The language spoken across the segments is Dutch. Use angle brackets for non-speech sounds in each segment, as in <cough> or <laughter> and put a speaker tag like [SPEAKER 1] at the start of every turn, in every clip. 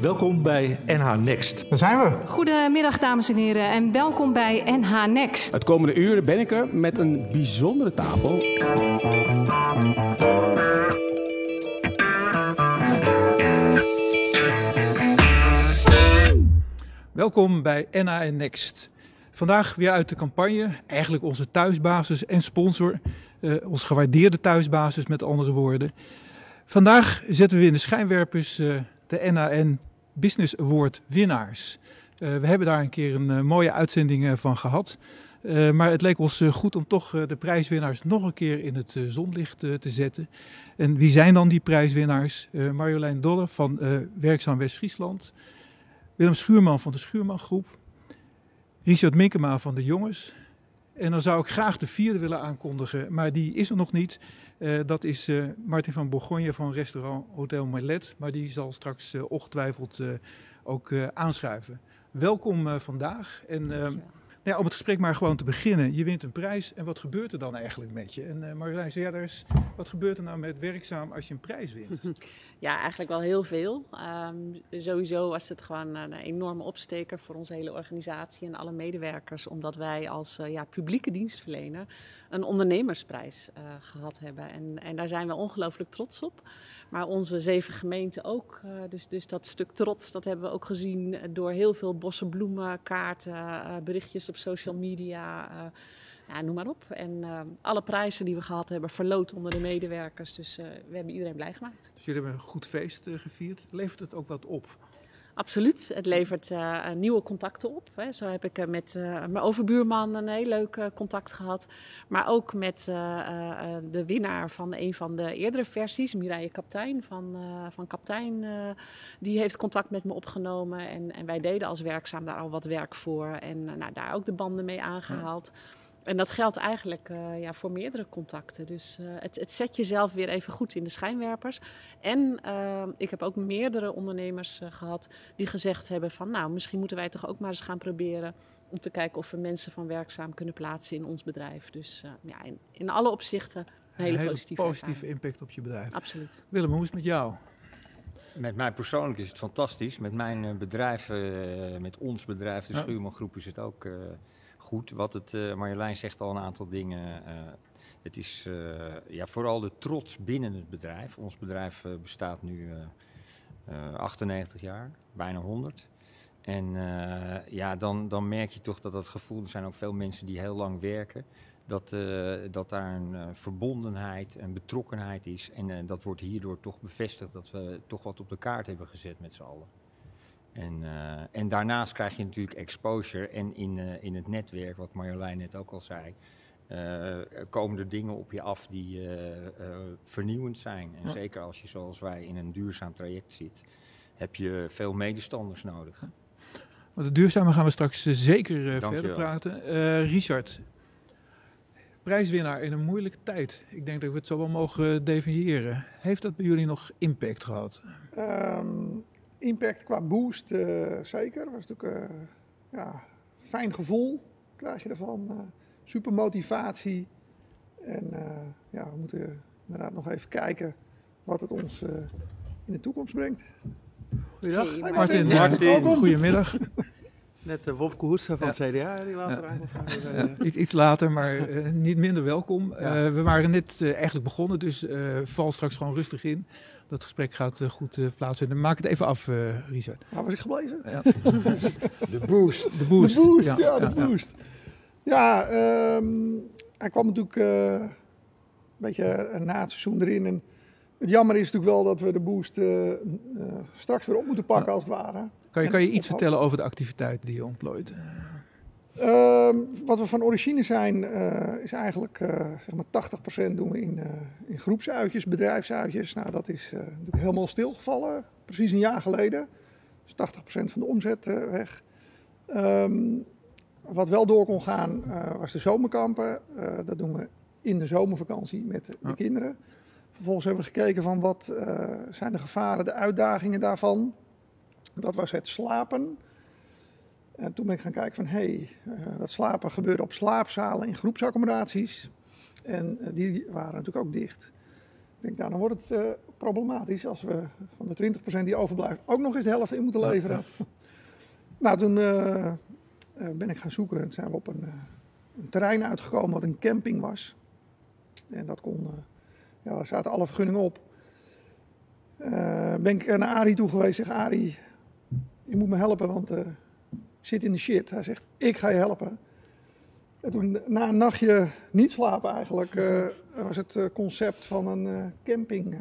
[SPEAKER 1] Welkom bij NH Next.
[SPEAKER 2] Daar zijn we.
[SPEAKER 3] Goedemiddag dames en heren en welkom bij NH Next.
[SPEAKER 4] Het komende uur ben ik er met een bijzondere tafel.
[SPEAKER 2] Welkom bij NAN Next. Vandaag weer uit de campagne, eigenlijk onze thuisbasis en sponsor. Uh, ons gewaardeerde thuisbasis met andere woorden. Vandaag zetten we in de schijnwerpers uh, de NAN Business Award winnaars. Uh, we hebben daar een keer een mooie uitzending van gehad. maar het leek ons goed om toch de prijswinnaars nog een keer in het zonlicht te zetten. En wie zijn dan die prijswinnaars? Marjolein Dolle van Werkzaam West-Friesland. Willem Schuurman van de Schuurman Groep. Richard Minkema van de Jongens. En dan zou ik graag de vierde willen aankondigen, maar die is er nog niet. Uh, dat is uh, Martin van Bourgogne van restaurant Hotel Marlet. Maar die zal straks uh, ongetwijfeld ook aanschuiven. Welkom vandaag. En nou ja, om het gesprek maar gewoon te beginnen. Je wint een prijs en wat gebeurt er dan eigenlijk met je? En Marjolein, zei ja, is, wat gebeurt er nou met werkzaam als je een prijs wint? <laughs>
[SPEAKER 5] Ja, eigenlijk wel heel veel. Um, sowieso was het gewoon een enorme opsteker voor onze hele organisatie en alle medewerkers. Omdat wij als uh, ja, publieke dienstverlener een ondernemersprijs uh, gehad hebben. En, en daar zijn we ongelooflijk trots op. Maar onze zeven gemeenten ook. Uh, dus, dus dat stuk trots, dat hebben we ook gezien door heel veel bossen, bloemen, kaarten, berichtjes op social media. Noem maar op. En alle prijzen die we gehad hebben, verloot onder de medewerkers. Dus we hebben iedereen blij gemaakt.
[SPEAKER 2] Dus jullie hebben een goed feest gevierd. Levert het ook wat op?
[SPEAKER 5] Absoluut. Het levert nieuwe contacten op. Hè. Zo heb ik met mijn overbuurman een heel leuk contact gehad. Maar ook met de winnaar van een van de eerdere versies, Mireille Kaptein van, van Kaptein. die heeft contact met me opgenomen. En, en wij deden als werkzaam daar al wat werk voor. En nou, daar ook de banden mee aangehaald. Ja. En dat geldt eigenlijk uh, ja, voor meerdere contacten. Dus uh, het, het, zet jezelf weer even goed in de schijnwerpers. En uh, ik heb ook meerdere ondernemers gehad die gezegd hebben van... nou, misschien moeten wij toch ook maar eens gaan proberen... om te kijken of we mensen van werkzaam kunnen plaatsen in ons bedrijf. Dus ja, in, in, alle opzichten een hele,
[SPEAKER 2] hele
[SPEAKER 5] positieve,
[SPEAKER 2] positieve impact op je bedrijf.
[SPEAKER 5] Absoluut.
[SPEAKER 2] Willem, hoe is het met jou?
[SPEAKER 6] Met mij persoonlijk is het fantastisch. Met mijn bedrijf, met ons bedrijf, de ja. Schuurman Groep, is het ook goed. Wat het, uh, Marjolein zegt al een aantal dingen. Uh, het is uh, ja, vooral de trots binnen het bedrijf. Ons bedrijf bestaat nu 98 jaar, bijna 100. En ja, dan, dan merk je toch dat dat gevoel, er zijn ook veel mensen die heel lang werken, dat, dat daar een verbondenheid, een betrokkenheid is. En dat wordt hierdoor toch bevestigd dat we toch wat op de kaart hebben gezet met z'n allen. En, uh, en daarnaast krijg je natuurlijk exposure en in, uh, in het netwerk, wat Marjolein net ook al zei, uh, komen er dingen op je af die vernieuwend zijn. En ja. zeker als je zoals wij in een duurzaam traject zit, heb je veel medestanders nodig.
[SPEAKER 2] Maar de duurzame gaan we straks zeker verder praten. Richard, prijswinnaar in een moeilijke tijd. Ik denk dat we het zo wel mogen definiëren. Heeft dat bij jullie nog impact gehad?
[SPEAKER 7] Um impact qua boost, uh, zeker. Dat was natuurlijk uh, ja, fijn gevoel, krijg je ervan. Uh, super motivatie. En ja, we moeten inderdaad nog even kijken wat het ons in de toekomst brengt.
[SPEAKER 2] Goedendag, hey, Martin. Martin. Martin. Goedemiddag.
[SPEAKER 8] Net uh, Wopke Hoerstra van ja. het CDA die later
[SPEAKER 2] ja. ja. iets, iets later, maar uh, niet minder welkom. Uh, we waren net eigenlijk begonnen, dus val straks gewoon rustig in. Dat gesprek gaat goed plaatsvinden. Maak het even af, Richard.
[SPEAKER 7] Waar was ik gebleven?
[SPEAKER 2] Ja.
[SPEAKER 7] de boost.
[SPEAKER 2] De boost.
[SPEAKER 7] De boost, ja, de boost. Ja, um, hij kwam natuurlijk een beetje na het seizoen erin. En het jammer is natuurlijk wel dat we de boost straks weer op moeten pakken, als het ware.
[SPEAKER 2] Kan je, kan je iets vertellen over de activiteiten die je ontplooit?
[SPEAKER 7] Uh, wat we van origine zijn, uh, is eigenlijk uh, zeg maar 80% doen we in, in groepsuitjes, bedrijfsuitjes. Nou, dat is natuurlijk helemaal stilgevallen, precies een jaar geleden. Dus 80% van de omzet weg. Um, wat wel door kon gaan, was de zomerkampen. dat doen we in de zomervakantie met de kinderen. Vervolgens hebben we gekeken van wat zijn de gevaren, de uitdagingen daarvan. Dat was het slapen. En toen ben ik gaan kijken van, hé, hey, uh, dat slapen gebeurde op slaapzalen in groepsaccommodaties. En uh, die waren natuurlijk ook dicht. denk, nou, dan wordt het uh, problematisch als we van de 20% die overblijft ook nog eens de helft in moeten leveren. <laughs> nou, toen uh, ben ik gaan zoeken en zijn we op een, een, terrein uitgekomen wat een camping was. En dat kon, ja, daar zaten alle vergunningen op. ben ik naar Arie toe geweest, zeg Arie, je moet me helpen, want ik zit in de shit. Hij zegt, ik ga je helpen. En toen, na een nachtje niet slapen eigenlijk, uh, was het eh, concept van een uh, camping uh,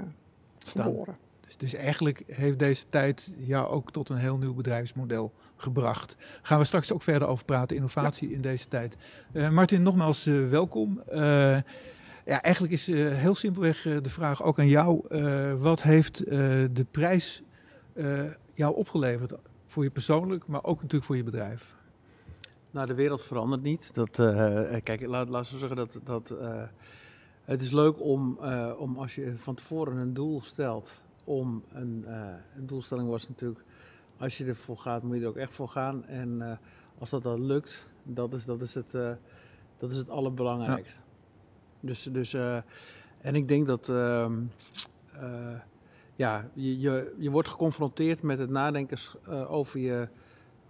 [SPEAKER 7] geboren.
[SPEAKER 2] Dus, dus, eigenlijk heeft deze tijd jou ook tot een heel nieuw bedrijfsmodel gebracht. Gaan we straks ook verder over praten, innovatie in deze tijd. Martin, nogmaals welkom. Ja, eigenlijk is heel simpelweg de vraag ook aan jou. wat heeft de prijs jou opgeleverd? Voor je persoonlijk, maar ook natuurlijk voor je bedrijf.
[SPEAKER 8] Nou, de wereld verandert niet. Dat, kijk, laat, laten we zeggen dat, dat het is leuk om, uh, om als je van tevoren een doel stelt, om een, een doelstelling was natuurlijk, als je ervoor gaat, moet je er ook echt voor gaan. En als dat dan lukt, dat is, dat is, het, dat is het allerbelangrijkste. Ja. Dus, dus en ik denk dat, ehm, ja, je, je, je wordt geconfronteerd met het nadenken over je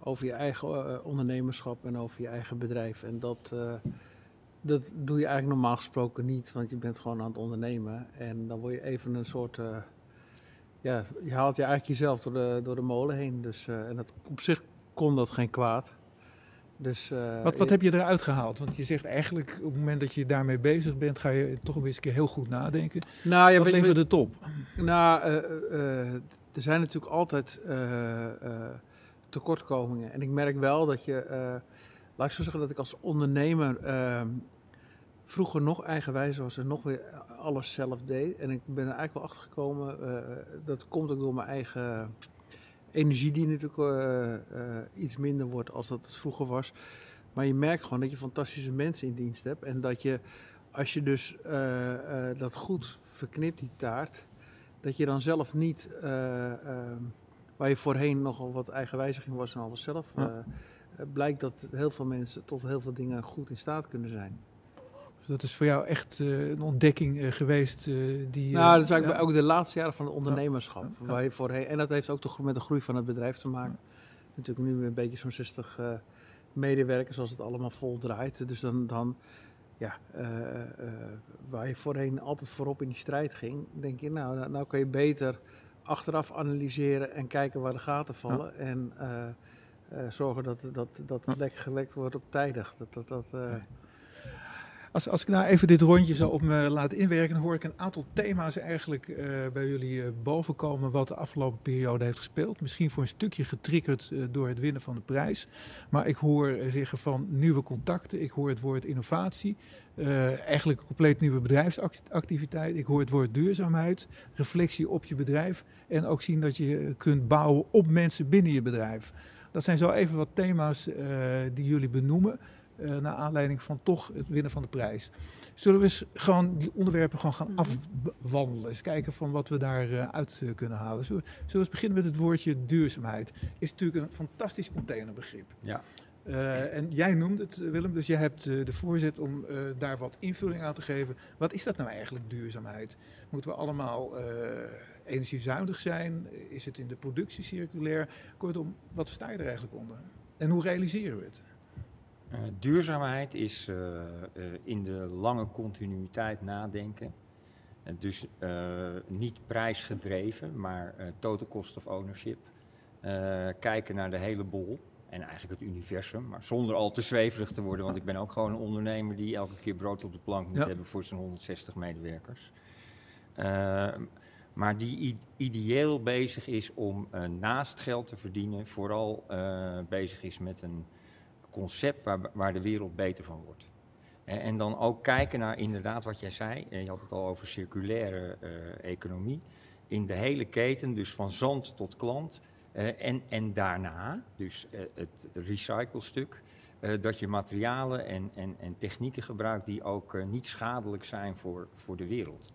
[SPEAKER 8] over je eigen ondernemerschap en over je eigen bedrijf. En dat, dat doe je eigenlijk normaal gesproken niet, want je bent gewoon aan het ondernemen. En dan word je even een soort. Ja, je haalt je eigenlijk jezelf door de, door de molen heen. Dus, en dat, op zich kon dat geen kwaad. Dus,
[SPEAKER 2] wat, wat heb je eruit gehaald? Want je zegt eigenlijk op het moment dat je daarmee bezig bent, ga je toch weer eens een keer heel goed nadenken. Nou, ja, wat levert het op?
[SPEAKER 8] Nou, er zijn natuurlijk altijd tekortkomingen. En ik merk wel dat je, laat ik zo zeggen dat ik als ondernemer uh, vroeger nog eigenwijs was en nog weer alles zelf deed. En ik ben er eigenlijk wel achter gekomen, uh, dat komt ook door mijn eigen energie die natuurlijk uh, iets minder wordt als dat het vroeger was. Maar je merkt gewoon dat je fantastische mensen in dienst hebt en dat je, als je dus dat goed verknipt, die taart, dat je dan zelf niet waar je voorheen nogal wat eigen wijziging was en alles zelf, ja. blijkt dat heel veel mensen tot heel veel dingen goed in staat kunnen zijn.
[SPEAKER 2] Dat is voor jou echt uh, een ontdekking uh, geweest die...
[SPEAKER 8] nou, dat is eigenlijk ja. ook de laatste jaren van het ondernemerschap. Ja. Waar je voorheen, en dat heeft ook toch met de groei van het bedrijf te maken. Natuurlijk nu een beetje zo'n 60 medewerkers als het allemaal vol draait. Dus dan, dan ja, waar je voorheen altijd voorop in die strijd ging, denk je, nou, nou, nou kan je beter achteraf analyseren en kijken waar de gaten vallen. En zorgen dat, dat, dat het lek gelekt wordt op tijdig. Dat, dat, dat.
[SPEAKER 2] Als, als ik nou even dit rondje zo op me laat inwerken, dan hoor ik een aantal thema's eigenlijk bij jullie boven komen wat de afgelopen periode heeft gespeeld. Misschien voor een stukje getriggerd door het winnen van de prijs. Maar ik hoor zeggen van nieuwe contacten, ik hoor het woord innovatie. Eigenlijk een compleet nieuwe bedrijfsactiviteit. Ik hoor het woord duurzaamheid, reflectie op je bedrijf en ook zien dat je kunt bouwen op mensen binnen je bedrijf. Dat zijn zo even wat thema's die jullie benoemen uh, naar aanleiding van toch het winnen van de prijs. Zullen we eens gewoon die onderwerpen gewoon gaan afwandelen, eens kijken van wat we daaruit uit kunnen halen. Zullen we, zullen we eens beginnen met het woordje duurzaamheid? Is natuurlijk een fantastisch containerbegrip.
[SPEAKER 6] Ja.
[SPEAKER 2] Uh, en jij noemde het, Willem, dus jij hebt uh, de voorzet om uh, daar wat invulling aan te geven. Wat is dat nou eigenlijk, duurzaamheid? Moeten we allemaal energiezuinig zijn? Is het in de productie circulair? Kortom, wat sta je er eigenlijk onder? En hoe realiseren we het?
[SPEAKER 6] Duurzaamheid is in de lange continuïteit nadenken. dus niet prijsgedreven, maar total cost of ownership. kijken naar de hele bol en eigenlijk het universum, maar zonder al te zweverig te worden, want ik ben ook gewoon een ondernemer die elke keer brood op de plank moet ja. hebben voor zijn 160 medewerkers. Maar die ideeel bezig is om naast geld te verdienen, vooral bezig is met een concept waar, waar, de wereld beter van wordt. En dan ook kijken naar inderdaad wat jij zei, je had het al over circulaire economie, in de hele keten, dus van zand tot klant, uh, en, en daarna, dus uh, het recyclestuk, dat je materialen en, en, en technieken gebruikt die ook niet schadelijk zijn voor, voor de wereld.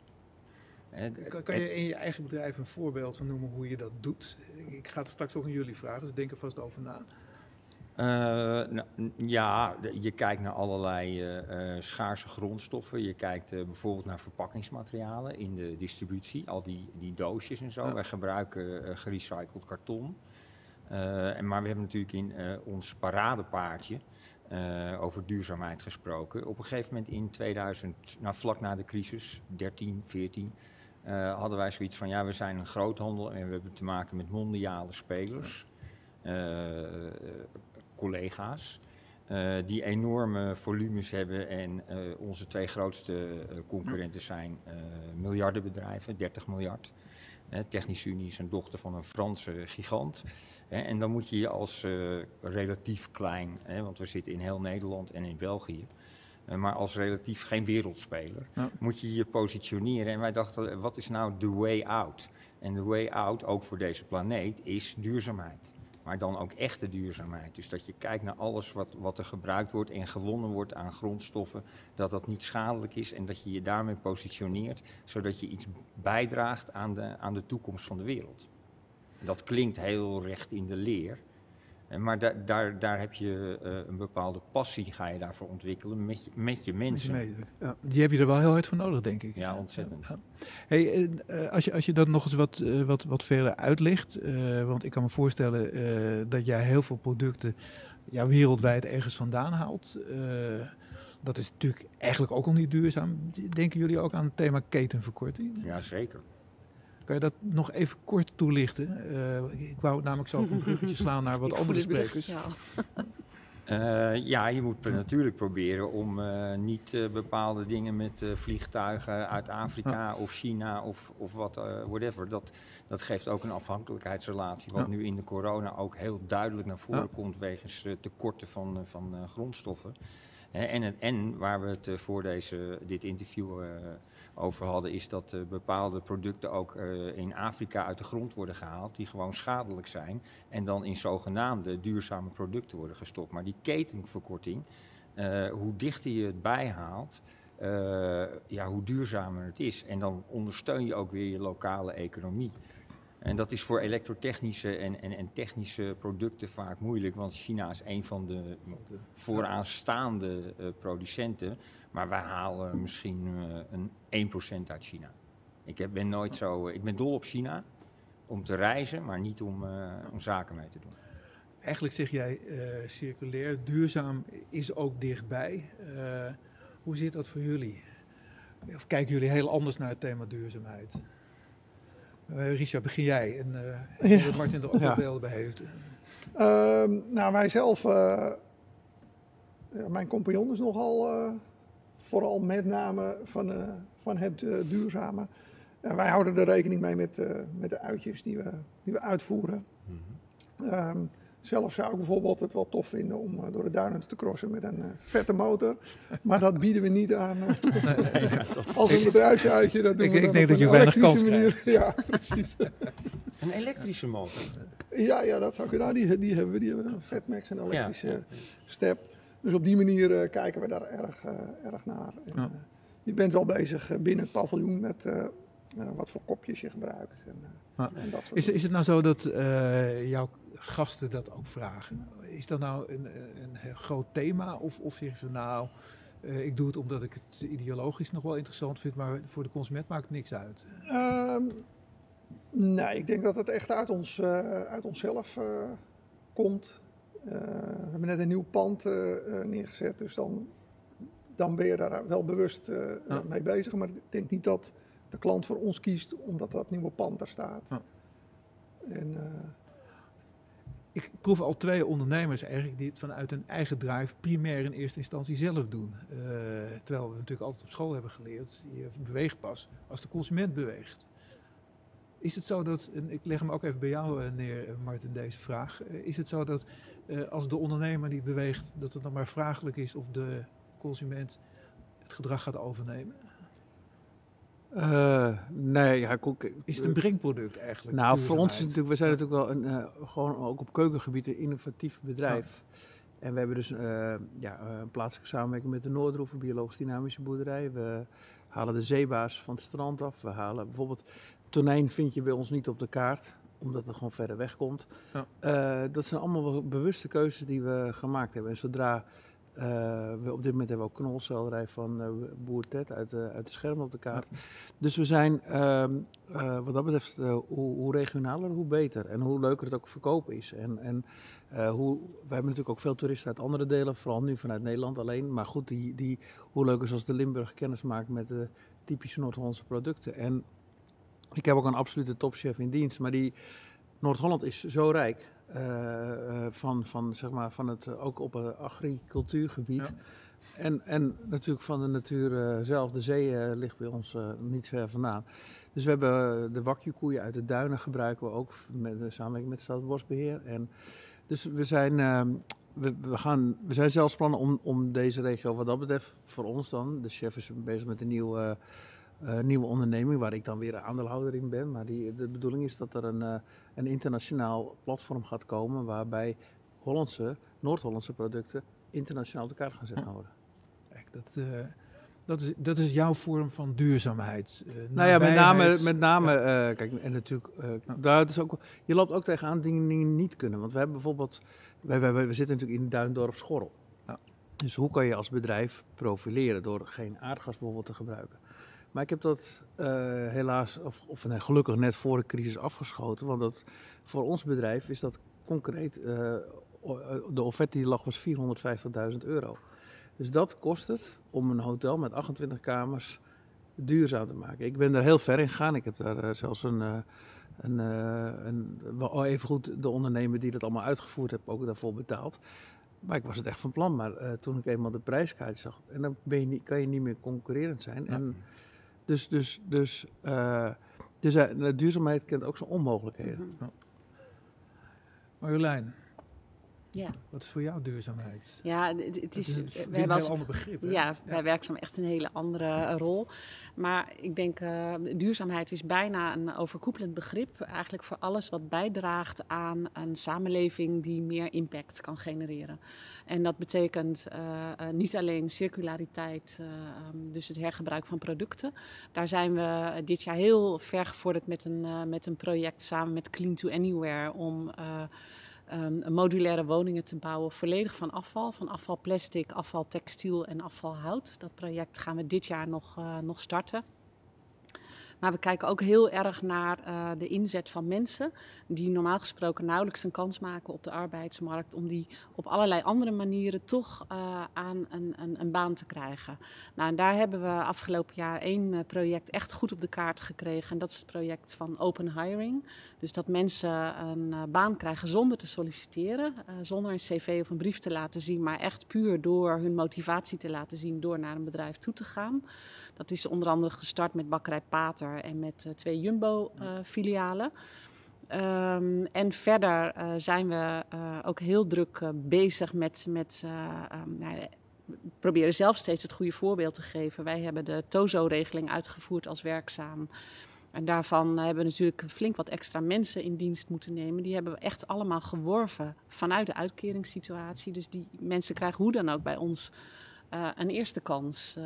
[SPEAKER 2] Kan, kan, je in je eigen bedrijf een voorbeeld van noemen hoe je dat doet? Ik ga het straks ook aan jullie vragen, dus denk er vast over na.
[SPEAKER 6] Uh, nou, ja, je kijkt naar allerlei uh, uh, schaarse grondstoffen. Je kijkt bijvoorbeeld naar verpakkingsmaterialen in de distributie, al die, die doosjes en zo. Ja. Wij gebruiken gerecycled karton. en, maar we hebben natuurlijk in ons paradepaardje over duurzaamheid gesproken. Op een gegeven moment in 2000, nou, vlak na de crisis, 13, 14, hadden wij zoiets van: ja, we zijn een groothandel en we hebben te maken met mondiale spelers. Collega's. Uh, die enorme volumes hebben en uh, onze twee grootste uh, concurrenten zijn miljardenbedrijven, 30 miljard. Technische Unie is een dochter van een Franse gigant. en dan moet je je als relatief klein, want we zitten in heel Nederland en in België, maar als relatief geen wereldspeler, ja. moet je je positioneren. En wij dachten, wat is nou de way out? En de way out, ook voor deze planeet, is duurzaamheid maar dan ook echte duurzaamheid. Dus dat je kijkt naar alles wat, wat er gebruikt wordt en gewonnen wordt aan grondstoffen, dat dat niet schadelijk is en dat je je daarmee positioneert, zodat je iets bijdraagt aan de, aan de toekomst van de wereld. Dat klinkt heel recht in de leer, maar da daar, daar heb je uh, een bepaalde passie, ga je daarvoor ontwikkelen met je, met je mensen.
[SPEAKER 2] Met je ja, die heb je er wel heel hard voor nodig, denk ik.
[SPEAKER 6] Ja, ontzettend. Ja.
[SPEAKER 2] Hey, uh, als, je, als je dat nog eens wat, uh, wat, wat verder uitlegt, want ik kan me voorstellen dat jij heel veel producten ja, wereldwijd ergens vandaan haalt. dat is natuurlijk eigenlijk ook al niet duurzaam. Denken jullie ook aan het thema ketenverkorting?
[SPEAKER 6] Ja, zeker.
[SPEAKER 2] Kan je dat nog even kort toelichten? Uh, ik wou namelijk zo een bruggetje <laughs> slaan naar wat andere sprekers.
[SPEAKER 6] Ja. Uh, <laughs> ja, je moet natuurlijk proberen om uh, niet uh, bepaalde dingen met vliegtuigen uit Afrika ja. of China of, of wat, whatever. Dat, dat geeft ook een afhankelijkheidsrelatie, wat ja. nu in de corona ook heel duidelijk naar voren komt wegens tekorten van, van grondstoffen. en, en waar we het voor deze, dit interview over hadden, is dat uh, bepaalde producten ook uh, in Afrika uit de grond worden gehaald, die gewoon schadelijk zijn, en dan in zogenaamde duurzame producten worden gestopt. Maar die ketenverkorting, uh, hoe dichter je het bijhaalt, ja, hoe duurzamer het is. En dan ondersteun je ook weer je lokale economie. En dat is voor elektrotechnische en, en, en, technische producten vaak moeilijk, want China is een van de vooraanstaande producenten. Maar wij halen misschien uh, een 1% uit China. Ik heb, ben nooit zo. ik ben dol op China om te reizen, maar niet om, uh, om zaken mee te doen.
[SPEAKER 2] Eigenlijk zeg jij circulair, duurzaam is ook dichtbij. hoe zit dat voor jullie? Of kijken jullie heel anders naar het thema duurzaamheid? Uh, Richard, begin jij. En uh, ja. Martin er ook ja. beelden bij heeft.
[SPEAKER 7] Uh, nou, wij zelf, uh, mijn compagnon is nogal vooral met name van, van het duurzame. wij houden er rekening mee met, met de uitjes die we, die we uitvoeren. Mm -hmm. Zelf zou ik bijvoorbeeld het wel tof vinden om uh, door de duinen te crossen met een uh, vette motor. Maar dat bieden we niet aan. Uh, <laughs> nee, nee, ja, als een bedrijfsuitje, dat doen
[SPEAKER 2] ik,
[SPEAKER 7] we
[SPEAKER 2] Ik denk dat je weinig kans
[SPEAKER 7] manier.
[SPEAKER 2] krijgt. <laughs>
[SPEAKER 7] Ja, precies.
[SPEAKER 6] Een elektrische motor?
[SPEAKER 7] Ja, ja dat zou kunnen. Nou, die, die hebben we. Die hebben een Fatmax en een elektrische ja. step. Dus op die manier kijken we daar erg, erg naar. En, ja. je bent wel bezig binnen het paviljoen met wat voor kopjes je gebruikt. En,
[SPEAKER 2] ja. en dat soort is, is het nou zo dat jouw gasten dat ook vragen. Is dat nou een, een groot thema? Of, of zeggen ze nou, uh, ik doe het omdat ik het ideologisch nog wel interessant vind, maar voor de consument maakt het niks uit?
[SPEAKER 7] Um, nee, ik denk dat het echt uit, ons, uh, uit onszelf komt. We hebben net een nieuw pand neergezet, dus dan, dan ben je daar wel bewust ja. mee bezig. Maar ik denk niet dat de klant voor ons kiest omdat dat nieuwe pand daar staat. Ja. En,
[SPEAKER 2] ik proef al twee ondernemers eigenlijk die het vanuit hun eigen drive primair in eerste instantie zelf doen. Uh, terwijl we natuurlijk altijd op school hebben geleerd, je beweegt pas als de consument beweegt. Is het zo dat, en ik leg hem ook even bij jou eh, neer Martin deze vraag, is het zo dat uh, als de ondernemer niet beweegt, dat het nog maar vraaglijk is of de consument het gedrag gaat overnemen?
[SPEAKER 8] Uh, nee, ja,
[SPEAKER 2] is het een brengproduct eigenlijk?
[SPEAKER 8] Nou, voor ons is het natuurlijk, we zijn natuurlijk wel een, uh, gewoon ook op keukengebied een innovatief bedrijf. En we hebben dus uh, ja, een plaatselijke samenwerking met de Noordroef, een biologisch dynamische boerderij. We halen de zeebaars van het strand af. We halen bijvoorbeeld tonijn vind je bij ons niet op de kaart. Omdat het gewoon verder weg komt.
[SPEAKER 2] Ja.
[SPEAKER 8] Eh, dat zijn allemaal wel bewuste keuzes die we gemaakt hebben. En zodra eh, we op dit moment hebben we ook knolselderij van eh, boer Ted uit, de- uit de schermen op de kaart. Dus we zijn, ehm, eh, wat dat betreft, hoe, hoe regionaler, hoe beter. En hoe leuker het ook verkopen is. En, en hoe, we hebben natuurlijk ook veel toeristen uit andere delen, vooral nu vanuit Nederland alleen. Maar goed, die, die, hoe leuk is als de Limburg kennis maakt met de typische Noord-Hollandse producten. En ik heb ook een absolute topchef in dienst, maar die Noord-Holland is zo rijk. eh, eh, van, van, zeg maar, van het, eh, ook op het agricultuurgebied. En, en natuurlijk van de natuur zelf. De zee ligt bij ons niet ver vandaan. Dus we hebben de wakjukoeien uit de duinen gebruiken we ook met samenwerking met Staatsbosbeheer. En dus we zijn, ehm, we, we, gaan, we zijn zelfs plannen om, om deze regio wat dat betreft voor ons dan. De chef is bezig met een nieuwe, eh, nieuwe onderneming waar ik dan weer aandeelhouder in ben. Maar die, de bedoeling is dat er een, eh, een internationaal platform gaat komen waarbij Hollandse, Noord-Hollandse producten internationaal op de kaart gaan zetten worden.
[SPEAKER 2] Kijk, dat, eh, dat, is, dat is jouw vorm van duurzaamheid.
[SPEAKER 8] Nou ja, met name, met name kijk, en natuurlijk, daar is ook, je loopt ook tegenaan dingen die niet kunnen. Want we hebben bijvoorbeeld, wij, wij, wij- we zitten natuurlijk in Duindorp Schorrel.
[SPEAKER 2] Ja.
[SPEAKER 8] Dus hoe kan je als bedrijf profileren door geen aardgas bijvoorbeeld te gebruiken? Maar ik heb dat eh, helaas, of, of nee, gelukkig net voor de crisis afgeschoten. Want dat, voor ons bedrijf is dat concreet, eh, eh, de offerte die lag was 450.000 euro. Dus dat kost het om een hotel met 28 kamers duurzaam te maken. Ik ben daar heel ver in gegaan. Ik heb daar zelfs een, een, een wel even goed de ondernemer die dat allemaal uitgevoerd heeft ook daarvoor betaald. Maar ik was het echt van plan. Maar toen ik eenmaal de prijskaart zag, en dan ben je niet, kan je niet meer concurrerend zijn. En dus dus, dus, eh, dus eh, duurzaamheid kent ook zijn onmogelijkheden.
[SPEAKER 2] Marjolein,
[SPEAKER 5] Ja.
[SPEAKER 2] wat is voor jou duurzaamheid?
[SPEAKER 5] Ja, het, het
[SPEAKER 2] Het
[SPEAKER 5] is,
[SPEAKER 2] is
[SPEAKER 5] we hebben als-
[SPEAKER 2] heel ander begrip. hè?
[SPEAKER 5] Ja, wij werkzaam echt een hele andere eh, rol. Maar ik denk, eh, duurzaamheid is bijna een overkoepelend begrip. Eigenlijk voor alles wat bijdraagt aan een samenleving die meer impact kan genereren. En dat betekent eh, eh, niet alleen circulariteit, eh, ehm, dus het hergebruik van producten. Daar zijn we dit jaar heel ver gevorderd met een, eh, met een project samen met Clean to Anywhere om. Eh, um, modulaire woningen te bouwen, volledig van afval. Van afval plastic, afval textiel en afval hout. Dat project gaan we dit jaar nog, eh, nog starten. Maar we kijken ook heel erg naar eh, de inzet van mensen die normaal gesproken nauwelijks een kans maken op de arbeidsmarkt, om die op allerlei andere manieren toch eh, aan een, een, een baan te krijgen. Nou, en daar hebben we afgelopen jaar één eh, project echt goed op de kaart gekregen. En dat is het project van Open Hiring. Dus dat mensen een baan krijgen zonder te solliciteren, zonder een cv of een brief te laten zien, maar echt puur door hun motivatie te laten zien door naar een bedrijf toe te gaan. Dat is onder andere gestart met Bakkerij Pater en met eh, twee Jumbo-filialen. Ehm, en verder eh, zijn we eh, ook heel druk eh, bezig met. met eh, ehm, nou, we proberen zelf steeds het goede voorbeeld te geven. Wij hebben de TOZO-regeling uitgevoerd als werkzaam. En daarvan hebben we natuurlijk flink wat extra mensen in dienst moeten nemen. Die hebben we echt allemaal geworven vanuit de uitkeringssituatie. Dus die mensen krijgen hoe dan ook bij ons eh, een eerste kans. Eh,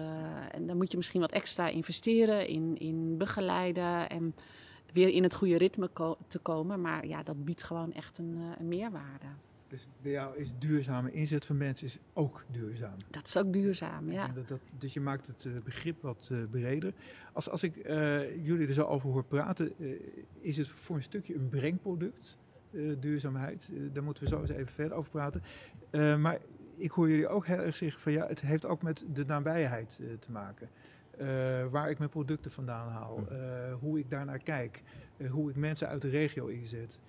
[SPEAKER 5] en dan moet je misschien wat extra investeren in, in begeleiden en weer in het goede ritme ko- te komen. Maar ja, dat biedt gewoon echt een, eh, een meerwaarde.
[SPEAKER 2] Dus bij jou is duurzame inzet van mensen is ook duurzaam.
[SPEAKER 5] Dat is ook duurzaam, ja.
[SPEAKER 2] denk Dat, dat, dus je maakt het begrip wat breder. Als, als ik jullie er zo over hoor praten, is het voor een stukje een brengproduct, duurzaamheid. Daar moeten we zo eens even verder over praten. Maar ik hoor jullie ook heel erg zeggen van ja, het heeft ook met de nabijheid eh, te maken. Eh, waar ik mijn producten vandaan haal, eh, hoe ik daarnaar kijk, eh, hoe ik mensen uit de regio inzet.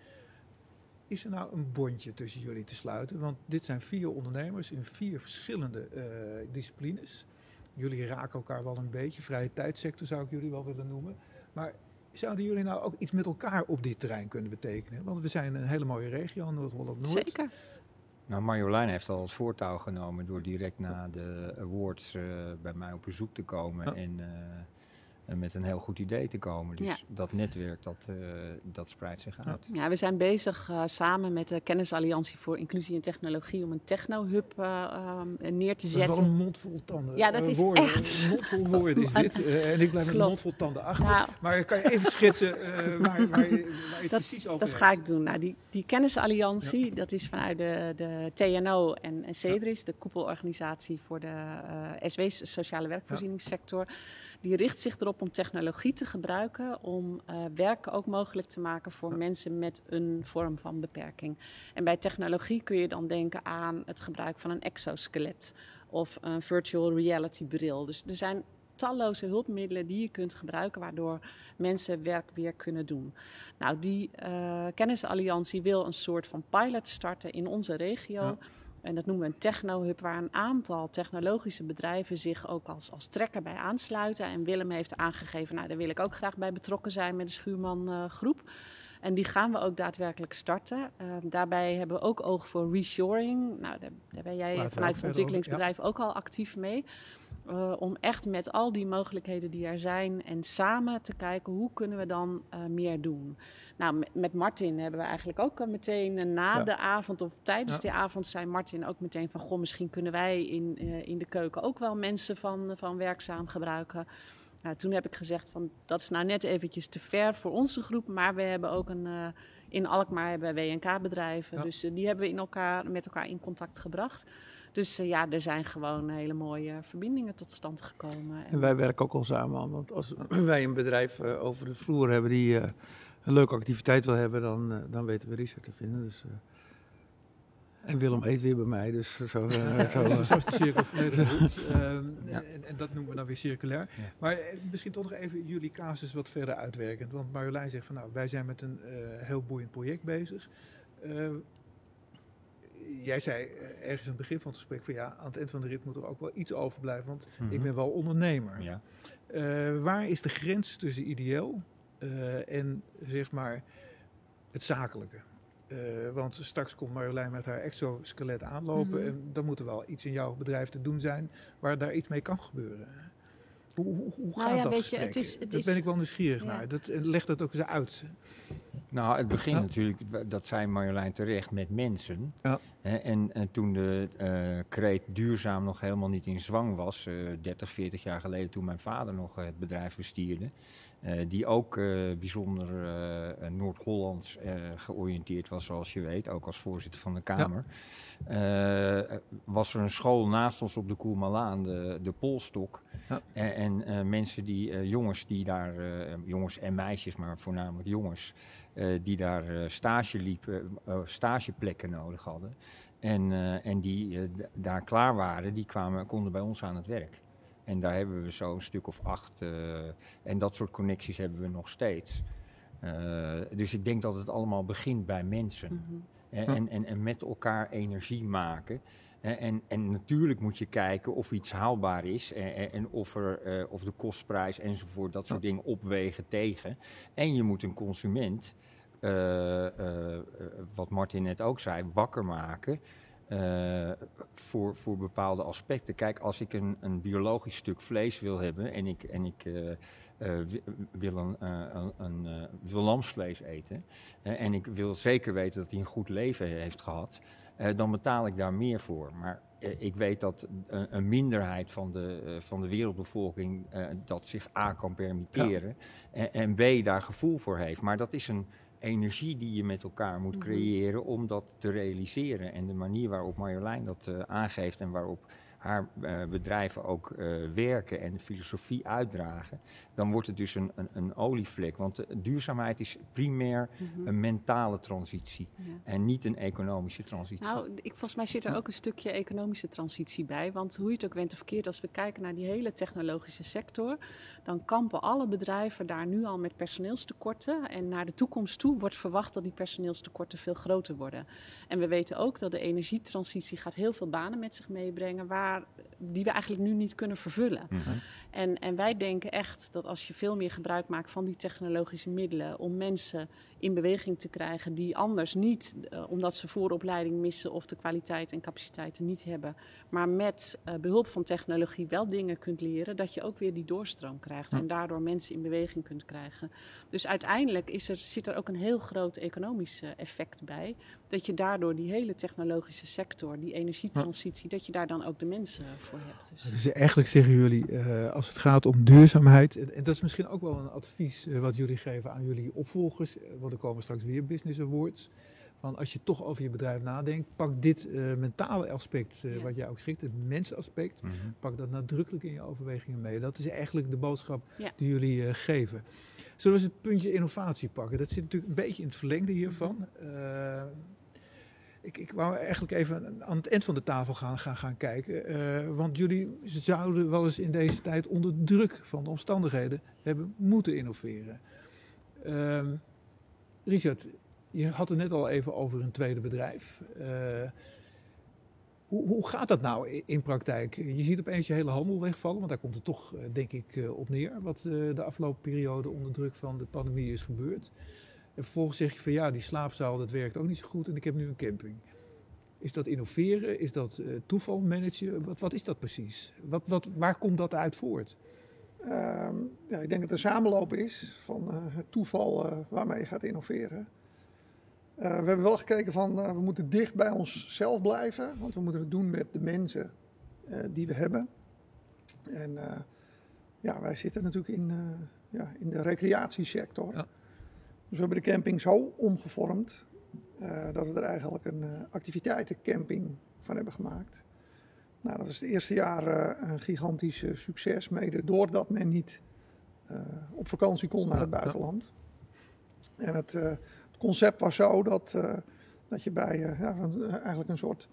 [SPEAKER 2] Is er nou een bondje tussen jullie te sluiten? Want dit zijn vier ondernemers in vier verschillende eh, disciplines. Jullie raken elkaar wel een beetje. Vrije tijdsector zou ik jullie wel willen noemen. Maar zouden jullie nou ook iets met elkaar op dit terrein kunnen betekenen? Want we zijn een hele mooie regio, Noord-Holland-Noord.
[SPEAKER 5] Zeker.
[SPEAKER 6] Nou, Marjolein heeft al het voortouw genomen door direct na de awards eh, bij mij op bezoek te komen en eh, met een heel goed idee te komen. Dus
[SPEAKER 5] Ja.
[SPEAKER 6] dat netwerk, dat, eh, dat spreidt zich uit.
[SPEAKER 5] Ja, we zijn bezig eh, samen met de Kennisalliantie voor Inclusie en Technologie om een techno-hub eh, ehm, neer te
[SPEAKER 2] Dat is wel
[SPEAKER 5] zetten.
[SPEAKER 2] een mond vol tanden.
[SPEAKER 5] Ja, dat is
[SPEAKER 2] woorden.
[SPEAKER 5] echt-
[SPEAKER 2] Een mond vol woorden is <laughs> dit. en ik blijf met een
[SPEAKER 5] Klopt.
[SPEAKER 2] mond vol tanden achter.
[SPEAKER 5] Nou,
[SPEAKER 2] Maar kan je even schetsen eh, waar, waar, je, waar je het <laughs>
[SPEAKER 5] Dat-
[SPEAKER 2] precies over
[SPEAKER 5] Dat
[SPEAKER 2] hebt?
[SPEAKER 5] ga ik doen. Nou, die, die kennisalliantie, dat is vanuit de, de TNO en, en CEDRIS, de koepelorganisatie voor de eh, SW's, sociale werkvoorzieningssector. Die richt zich erop om technologie te gebruiken om eh werk ook mogelijk te maken voor mensen met een vorm van beperking. En bij technologie kun je dan denken aan het gebruik van een exoskelet of een virtual reality bril. Dus er zijn talloze hulpmiddelen die je kunt gebruiken waardoor mensen werk weer kunnen doen. Nou, die eh, kennisalliantie wil een soort van pilot starten in onze regio.
[SPEAKER 2] Ja.
[SPEAKER 5] En dat noemen we een techno-hub, waar een aantal technologische bedrijven zich ook als, als trekker bij aansluiten. En Willem heeft aangegeven, nou daar wil ik ook graag bij betrokken zijn met de Schuurman eh, groep. En die gaan we ook daadwerkelijk starten. Eh, daarbij hebben we ook oog voor reshoring. Nou, daar, daar ben jij vanuit het ontwikkelingsbedrijf ook al actief mee. Eh, om echt met al die mogelijkheden die er zijn en samen te kijken hoe kunnen we dan eh, meer doen. Nou, met, met Martin hebben we eigenlijk ook al meteen eh, na
[SPEAKER 2] Ja.
[SPEAKER 5] de avond of tijdens
[SPEAKER 2] Ja.
[SPEAKER 5] die avond zei Martin ook meteen van goh, misschien kunnen wij in, eh, in de keuken ook wel mensen van, van werkzaam gebruiken. Nou, toen heb ik gezegd van dat is nou net eventjes te ver voor onze groep, maar we hebben ook een eh, in Alkmaar hebben we WNK-bedrijven,
[SPEAKER 2] Ja.
[SPEAKER 5] dus eh, die hebben we in elkaar, met elkaar in contact gebracht. Dus eh, ja, er zijn gewoon hele mooie verbindingen tot stand gekomen.
[SPEAKER 8] En wij werken ook al samen aan. Want als <clears throat> wij een bedrijf eh, over de vloer hebben die eh, een leuke activiteit wil hebben, dan, eh, dan weten we Richard te vinden. Dus, eh, en Willem eet weer bij mij, dus zo. zo. <laughs>
[SPEAKER 2] Zo is de <laughs> cirkel volledig. Ehm, en, en dat noemen we dan weer circulair.
[SPEAKER 6] Ja.
[SPEAKER 2] Maar misschien toch nog even jullie casus wat verder uitwerkend. Want Marjolein zegt van nou, wij zijn met een eh, heel boeiend project bezig. Jij zei eh, ergens aan het begin van het gesprek van ja, aan het eind van de rit moet er ook wel iets overblijven. Want ik
[SPEAKER 6] Mhm.
[SPEAKER 2] ben wel ondernemer.
[SPEAKER 6] Ja.
[SPEAKER 2] Eh, waar is de grens tussen ideeel eh, en zeg maar het zakelijke? Eh, want straks komt Marjolein met haar exoskelet aanlopen
[SPEAKER 5] Mhm.
[SPEAKER 2] en dan moet er wel iets in jouw bedrijf te doen zijn waar daar iets mee kan gebeuren. Hoe, hoe, hoe
[SPEAKER 5] Nou
[SPEAKER 2] gaat
[SPEAKER 5] ja,
[SPEAKER 2] dat
[SPEAKER 5] weet je, het is- het
[SPEAKER 2] Daar
[SPEAKER 5] is-
[SPEAKER 2] ben ik wel nieuwsgierig
[SPEAKER 5] Ja.
[SPEAKER 2] naar. Dat, eh, leg dat ook eens uit.
[SPEAKER 6] Nou, het begint
[SPEAKER 2] Ja.
[SPEAKER 6] natuurlijk, dat zei Marjolein terecht, met mensen.
[SPEAKER 2] Ja.
[SPEAKER 6] Hè, en, en toen de eh kreet duurzaam nog helemaal niet in zwang was, eh 30, 40 jaar geleden, toen mijn vader nog eh, het bedrijf bestierde, die ook eh, bijzonder eh, Noord-Hollands eh, georiënteerd was, zoals je weet, ook als voorzitter van de Kamer. eh, was er een school naast ons op de Koelmalaan, de, de Polstok.
[SPEAKER 2] Ja.
[SPEAKER 6] En, en eh, mensen die, eh, jongens die daar, eh, jongens en meisjes, maar voornamelijk jongens, eh, die daar eh, stage liepen, eh, stageplekken nodig hadden. En, eh, en die eh, daar klaar waren, die kwamen, konden bij ons aan het werk. En daar hebben we zo een stuk of acht. eh, en dat soort connecties hebben we nog steeds. Eh, dus ik denk dat het allemaal begint bij mensen.
[SPEAKER 5] Mhm.
[SPEAKER 6] En, en, en met elkaar energie maken. En, en natuurlijk moet je kijken of iets haalbaar is en, en- of, er, eh, of de kostprijs enzovoort, dat soort dingen opwegen tegen. En je moet een consument, eh, eh, eh, wat Martin net ook zei, wakker maken. Eh, voor, voor bepaalde aspecten. Kijk, als ik een, een biologisch stuk vlees wil hebben en ik, en ik eh, eh, wi- wil, een, een, een, wil lamsvlees eten. en ik wil zeker weten dat hij een goed leven heeft gehad. eh, dan betaal ik daar meer voor. Maar ik weet dat een, een minderheid van de, van de wereldbevolking dat zich A kan permitteren. En, en B daar gevoel voor heeft. Maar dat is een energie die je met elkaar moet
[SPEAKER 5] Mhm.
[SPEAKER 6] creëren om dat te realiseren. En de manier waarop Marjolein dat eh, aangeeft en waarop haar eh, bedrijven ook eh, werken en de filosofie uitdragen, dan wordt het dus een, een, een olievlek. Want eh, duurzaamheid is primair
[SPEAKER 5] Mhm.
[SPEAKER 6] een mentale transitie
[SPEAKER 5] Ja.
[SPEAKER 6] en niet een economische transitie.
[SPEAKER 5] Nou, ik, volgens mij zit er ook een stukje economische transitie bij. Want hoe je het ook went of verkeerd, als we kijken naar die hele technologische sector, dan kampen alle bedrijven daar nu al met personeelstekorten. En naar de toekomst toe wordt verwacht dat die personeelstekorten veel groter worden. En we weten ook dat de energietransitie gaat heel veel banen met zich meebrengen, waar maar die we eigenlijk nu niet kunnen vervullen.
[SPEAKER 6] Mhm.
[SPEAKER 5] En, en wij denken echt dat als je veel meer gebruik maakt van die technologische middelen om mensen in beweging te krijgen die anders niet, eh, omdat ze vooropleiding missen of de kwaliteit en capaciteiten niet hebben, maar met eh, behulp van technologie wel dingen kunt leren, dat je ook weer die doorstroom krijgt en daardoor mensen in beweging kunt krijgen. Dus uiteindelijk is er, zit er ook een heel groot economisch eh, effect bij, dat je daardoor die hele technologische sector, die energietransitie, dat je daar dan ook de mensen voor hebt. Dus.
[SPEAKER 2] Dus eigenlijk zeggen jullie, eh, als het gaat om duurzaamheid, en, en dat is misschien ook wel een advies eh, wat jullie geven aan jullie opvolgers, eh, want er komen straks weer business awards. Van als je toch over je bedrijf nadenkt, pak dit eh, mentale aspect, eh,
[SPEAKER 5] Ja.
[SPEAKER 2] wat jij ook schikt, het mensaspect,
[SPEAKER 6] Mhm.
[SPEAKER 2] pak dat nadrukkelijk in je overwegingen mee. Dat is eigenlijk de boodschap
[SPEAKER 5] Ja.
[SPEAKER 2] die jullie eh, geven. Zullen we eens het puntje innovatie pakken? Dat zit natuurlijk een beetje in het verlengde hiervan. Ik, ik wou eigenlijk even aan het eind van de tafel gaan, gaan, gaan kijken. eh, want jullie zouden wel eens in deze tijd onder druk van de omstandigheden hebben moeten innoveren. Ehm, Richard, je had het net al even over een tweede bedrijf. Eh, hoe, hoe gaat dat nou in, in praktijk? Je ziet opeens je hele handel wegvallen, want daar komt het toch, eh, denk ik, op neer. Wat de afgelopen periode onder druk van de pandemie is gebeurd. En vervolgens zeg je van ja, die slaapzaal dat werkt ook niet zo goed en ik heb nu een camping. Is dat innoveren? Is dat eh, toeval managen? Wat, wat is dat precies? Wat, wat, waar komt dat uit voort?
[SPEAKER 7] Ehm, ja, ik denk dat het een samenloop is van eh, het toeval eh, waarmee je gaat innoveren. Eh, we hebben wel gekeken van eh, we moeten dicht bij onszelf blijven, want we moeten het doen met de mensen eh, die we hebben. En eh, ja, wij zitten natuurlijk in, eh, ja, in de recreatiesector.
[SPEAKER 2] Ja.
[SPEAKER 7] Dus we hebben de camping zo omgevormd eh, dat we er eigenlijk een eh, activiteitencamping van hebben gemaakt. Nou, dat was het eerste jaar eh, een gigantisch succes, mede doordat men niet op vakantie kon naar het buitenland. En het, het concept was zo dat, dat je bij ja, een- eigenlijk een soort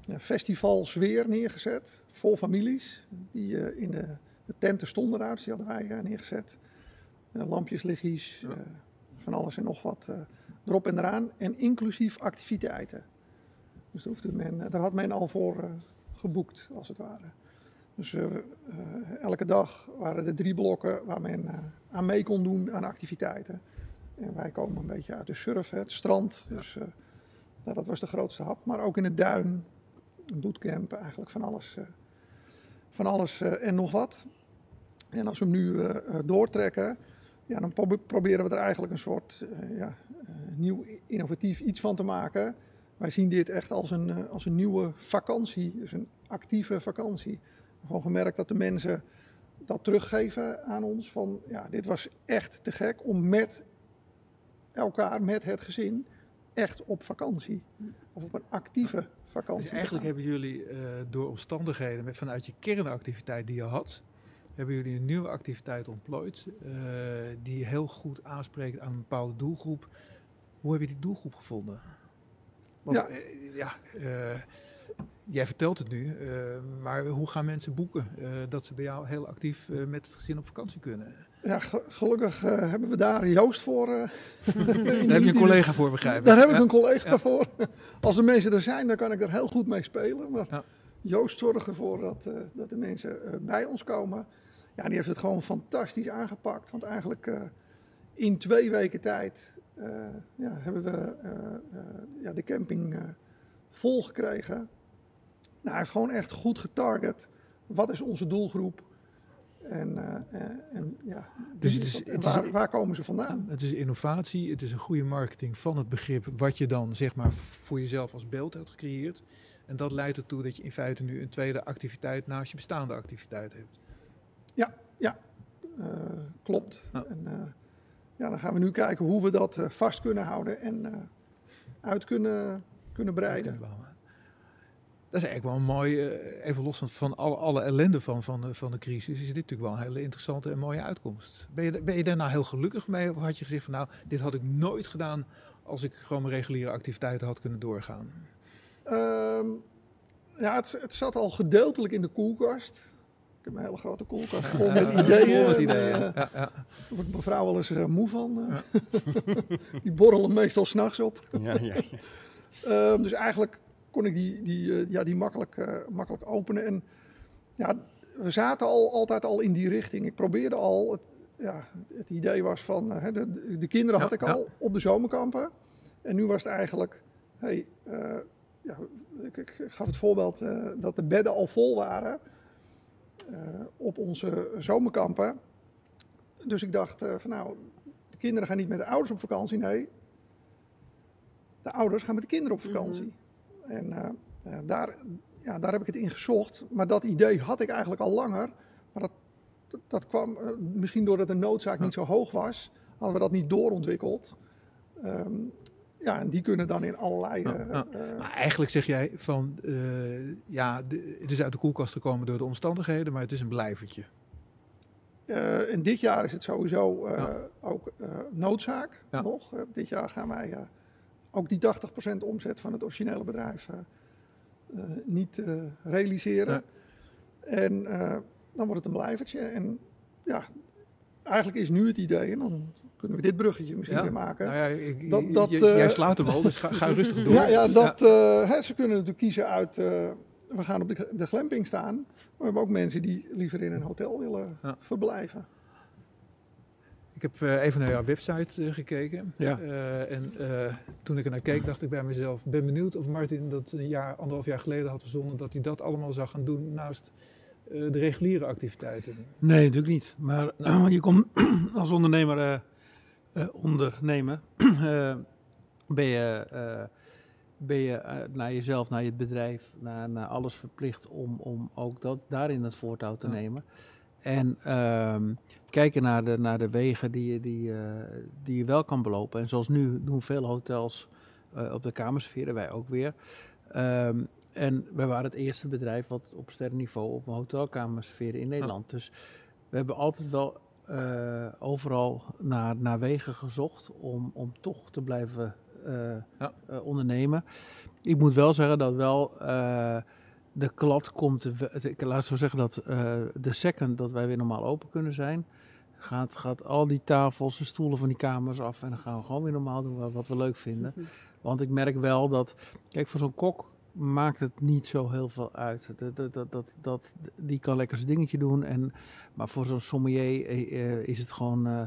[SPEAKER 7] ja, festivalsfeer neergezet, vol families, die in de, de tenten stonden daar, dus die hadden wij neergezet. Lampjes, lichtjes,
[SPEAKER 2] Ja.
[SPEAKER 7] Van alles en nog wat eh, erop en eraan, en inclusief activiteiten. Dus daar, hoefde men, daar had men al voor eh, geboekt, als het ware. Dus eh, elke dag waren er drie blokken waar men aan mee kon doen aan activiteiten. En wij komen een beetje uit de surf, hè, het strand. Dus nou, dat was de grootste hap. Maar ook in het duin, een bootcamp, eigenlijk van alles, van alles en nog wat. En als we hem nu doortrekken, ja, dan probe- proberen we er eigenlijk een soort eh, ja, eh, nieuw innovatief iets van te maken. Wij zien dit echt als een, eh, als een nieuwe vakantie, dus een actieve vakantie. Gewoon gemerkt dat de mensen dat teruggeven aan ons. Van ja, dit was echt te gek om met elkaar, met het gezin, echt op vakantie. Of op een actieve vakantie.
[SPEAKER 2] Dus eigenlijk hebben jullie door omstandigheden, met, vanuit je kernactiviteit die je had, hebben jullie een nieuwe activiteit ontplooid. eh, die heel goed aanspreekt aan een bepaalde doelgroep. Hoe heb je die doelgroep gevonden? Want,
[SPEAKER 7] Ja.
[SPEAKER 2] eh, ja eh, jij vertelt het nu, eh, maar hoe gaan mensen boeken eh, dat ze bij jou heel actief eh, met het gezin op vakantie kunnen?
[SPEAKER 7] Ja, ge- gelukkig hebben we daar Joost voor. eh, <laughs>
[SPEAKER 2] Daar heb je een collega voor, begrijp ik.
[SPEAKER 7] Daar heb ik een collega
[SPEAKER 2] Ja.
[SPEAKER 7] voor. Als de mensen er zijn, dan kan ik er heel goed mee spelen. Maar
[SPEAKER 2] Ja.
[SPEAKER 7] Joost zorgt ervoor dat, eh, dat de mensen eh, bij ons komen. Ja, die heeft het gewoon fantastisch aangepakt. Want eigenlijk eh, in twee weken tijd eh, ja, hebben we eh, ja, de camping vol gekregen. Nou, hij heeft gewoon echt goed getarget. Wat is onze doelgroep? En, en ja,
[SPEAKER 2] Dus
[SPEAKER 7] die-
[SPEAKER 2] het is- het is-
[SPEAKER 7] waar, waar komen ze vandaan?
[SPEAKER 2] Het is innovatie, het is een goede marketing van het begrip wat je dan zeg maar voor jezelf als beeld hebt gecreëerd. En dat leidt ertoe dat je in feite nu een tweede activiteit naast je bestaande activiteit hebt.
[SPEAKER 7] Eh, klopt.
[SPEAKER 2] Ja.
[SPEAKER 7] En, eh, ja, dan gaan we nu kijken hoe we dat eh, vast kunnen houden en uit kunnen, kunnen breiden.
[SPEAKER 2] Dat is eigenlijk wel een mooi, even los van, alle, alle ellende van, van, de, van de crisis, is dit natuurlijk wel een hele interessante en mooie uitkomst. Ben je, ben je daar nou heel gelukkig mee? Of had je gezegd van nou, dit had ik nooit gedaan als ik gewoon mijn reguliere activiteiten had kunnen doorgaan?
[SPEAKER 7] Ehm, ja, het, het zat al gedeeltelijk in de koelkast. Ik heb een hele grote koelkast <laughs> vol met ideeën.
[SPEAKER 2] vol met
[SPEAKER 7] En,
[SPEAKER 2] ideeën.
[SPEAKER 7] eh,
[SPEAKER 2] ja, ja.
[SPEAKER 7] Daar wordt mevrouw wel eens eh, moe van. eh. <laughs> Die borrelen meestal s'nachts op.
[SPEAKER 6] Ja, ja, ja. <laughs>
[SPEAKER 7] Ehm, dus eigenlijk kon ik die, die, eh, ja, die makkelijk, eh, makkelijk openen. En ja, we zaten al, altijd al in die richting. Ik probeerde al, het, ja, het idee was van, hè, de, de kinderen had
[SPEAKER 2] Ja,
[SPEAKER 7] ik al op de zomerkampen. En nu was het eigenlijk, hey, eh, ja, ik, ik gaf het voorbeeld eh, dat de bedden al vol waren op onze zomerkampen. Dus ik dacht eh, van nou, de kinderen gaan niet met de ouders op vakantie. Nee, de ouders gaan met de kinderen op vakantie. En eh, eh, daar, ja, daar heb ik het in gezocht. Maar dat idee had ik eigenlijk al langer. Maar dat, dat, dat kwam eh, misschien doordat de noodzaak niet zo hoog was. Hadden we dat niet doorontwikkeld. Ehm, ja, en die kunnen dan in allerlei... Eh, eh,
[SPEAKER 2] Maar eigenlijk zeg jij van, eh, ja, de- het is uit de koelkast gekomen door de omstandigheden, maar het is een blijvertje.
[SPEAKER 7] En dit jaar is het sowieso
[SPEAKER 2] Ja.
[SPEAKER 7] ook noodzaak
[SPEAKER 2] Ja.
[SPEAKER 7] nog. Dit jaar gaan wij ook die 80% omzet van het originele bedrijf niet realiseren. En dan wordt het een blijvertje. En ja, eigenlijk is nu het idee, en dan kunnen we dit bruggetje misschien
[SPEAKER 2] Ja.
[SPEAKER 7] weer maken.
[SPEAKER 2] Nou ja, ik,
[SPEAKER 7] Dat- dat,
[SPEAKER 2] j-
[SPEAKER 7] eh,
[SPEAKER 2] jij slaat hem al, dus ga, ga rustig <laughs> door.
[SPEAKER 7] Ja, ja, dat, eh, hè, ze kunnen natuurlijk kiezen uit. eh, we gaan op de, de glamping staan. Maar we hebben ook mensen die liever in een hotel willen
[SPEAKER 2] Ja.
[SPEAKER 7] verblijven.
[SPEAKER 2] Ik heb eh, even naar jouw website gekeken.
[SPEAKER 8] Ja.
[SPEAKER 2] Eh, en eh, toen ik er naar keek, dacht ik bij mezelf: ben benieuwd of Martin dat een jaar, anderhalf jaar geleden had verzonnen dat hij dat allemaal zou gaan doen naast eh, de reguliere activiteiten.
[SPEAKER 8] Nee, natuurlijk niet. Maar <clears throat> je komt <clears throat> als ondernemer, eh, ondernemer <clears throat> eh, ben je, eh, ben je naar jezelf, naar je bedrijf, naar, naar alles verplicht om, om ook dat, daarin het voortouw te
[SPEAKER 2] Ja.
[SPEAKER 8] nemen. En ehm, kijken naar de, naar de wegen die je, die, die je wel kan belopen. En zoals nu doen veel hotels op de kamersferen, wij ook weer. Ehm, en wij waren het eerste bedrijf wat op sterrenniveau op een hotelkamer serveerde in Nederland. Dus we hebben altijd wel eh, overal naar, naar wegen gezocht om, om toch te blijven eh,
[SPEAKER 2] Ja.
[SPEAKER 8] eh, ondernemen. Ik moet wel zeggen dat wel eh, de klad komt. Ik laat zo zeggen dat eh, de second dat wij weer normaal open kunnen zijn. Gaat, gaat al die tafels en stoelen van die kamers af en dan gaan we gewoon weer normaal doen wat we leuk vinden. Want ik merk wel dat, kijk, voor zo'n kok maakt het niet zo heel veel uit. Dat, dat, dat, dat, dat- die kan lekker zijn dingetje doen. En, maar voor zo'n sommelier eh, eh, is het gewoon, eh,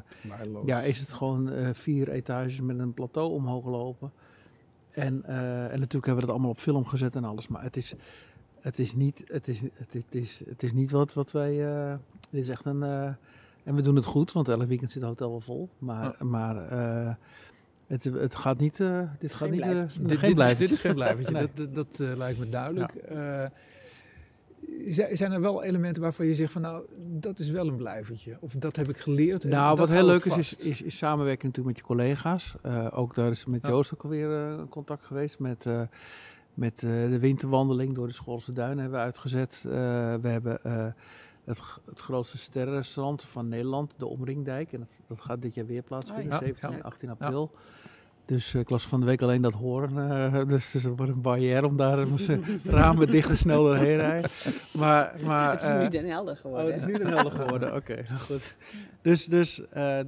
[SPEAKER 8] ja, is het gewoon vier etages met een plateau omhoog lopen. En, en natuurlijk hebben we dat allemaal op film gezet en alles. Maar het is, het is, niet, het is, het is, het is, het is niet wat, wat wij... dit is echt een... en we doen het goed, want elk weekend zit het hotel wel vol. Maar, maar het, het gaat niet... eh, dit gaat
[SPEAKER 5] Geen
[SPEAKER 8] niet... eh.
[SPEAKER 2] Dit,
[SPEAKER 8] geen
[SPEAKER 2] dit, is, dit is geen blijvertje, <laughs>
[SPEAKER 8] Nee.
[SPEAKER 2] dat, dat, dat, eh, lijkt me duidelijk. Eh, zi- zijn er wel elementen waarvan je zegt van nou, dat is wel een blijvertje? Of dat heb ik geleerd? en
[SPEAKER 8] Nou, wat heel leuk is, is, is, is samenwerking natuurlijk met je collega's. Eh, ook daar is met. Joost ook alweer eh, contact geweest. Met, eh, met eh, de winterwandeling door de Schoolse Duinen hebben we uitgezet. Eh, we hebben eh, het, het grootste sterrenrestaurant van Nederland, de Omringdijk. En dat, dat gaat dit jaar weer plaatsvinden,
[SPEAKER 5] Oh ja.
[SPEAKER 8] 17 en
[SPEAKER 5] Ja.
[SPEAKER 8] 18 april. Dus eh, ik las van de week alleen dat horen. eh, <laughs> dus, dus dat wordt een barrière om daar <laughs> moesten ramen dicht en snel doorheen rijden. Maar, maar,
[SPEAKER 5] het is
[SPEAKER 8] eh,
[SPEAKER 5] nu Den Helder geworden.
[SPEAKER 8] Oh, het is nu een helder geworden. Oké, <laughs> nou goed. Dus, dus eh,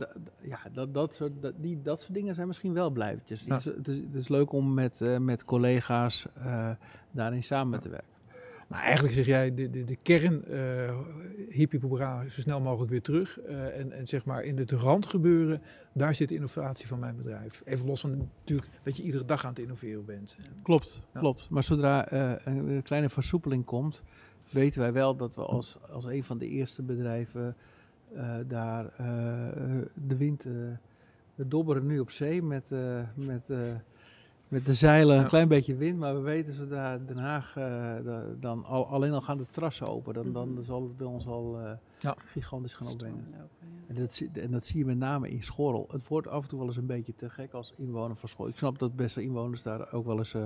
[SPEAKER 8] ja, dat, dat, soort, dat, die, dat soort dingen zijn misschien wel blijvertjes.
[SPEAKER 2] Ja.
[SPEAKER 8] Het, is, het, is, het is leuk om met, eh, met collega's eh, daarin samen te werken.
[SPEAKER 2] Maar eigenlijk zeg jij, de, de, de kern, eh hippie zo snel mogelijk weer terug. Eh, en, en zeg maar in het randgebeuren, daar zit de innovatie van mijn bedrijf. Even los van natuurlijk dat je iedere dag aan het innoveren bent.
[SPEAKER 8] Klopt,
[SPEAKER 2] Ja.
[SPEAKER 8] klopt. Maar zodra eh, een, kleine versoepeling komt, weten wij wel dat we als, als een van de eerste bedrijven daar de wind. we dobberen nu op zee met, met, met de zeilen een
[SPEAKER 2] Ja.
[SPEAKER 8] klein beetje wind. Maar we weten zodra Den Haag, eh, da- dan al, alleen al gaan de trassen open, dan, dan
[SPEAKER 5] Mhm.
[SPEAKER 8] zal het bij ons al eh,
[SPEAKER 2] Ja.
[SPEAKER 8] gigantisch gaan opbrengen.
[SPEAKER 5] Ja.
[SPEAKER 8] En dat, zie- en dat zie je met name in Schorrel. Het wordt af en toe wel eens een beetje te gek als inwoner van Schorrel. Ik snap dat beste inwoners daar ook wel eens... eh,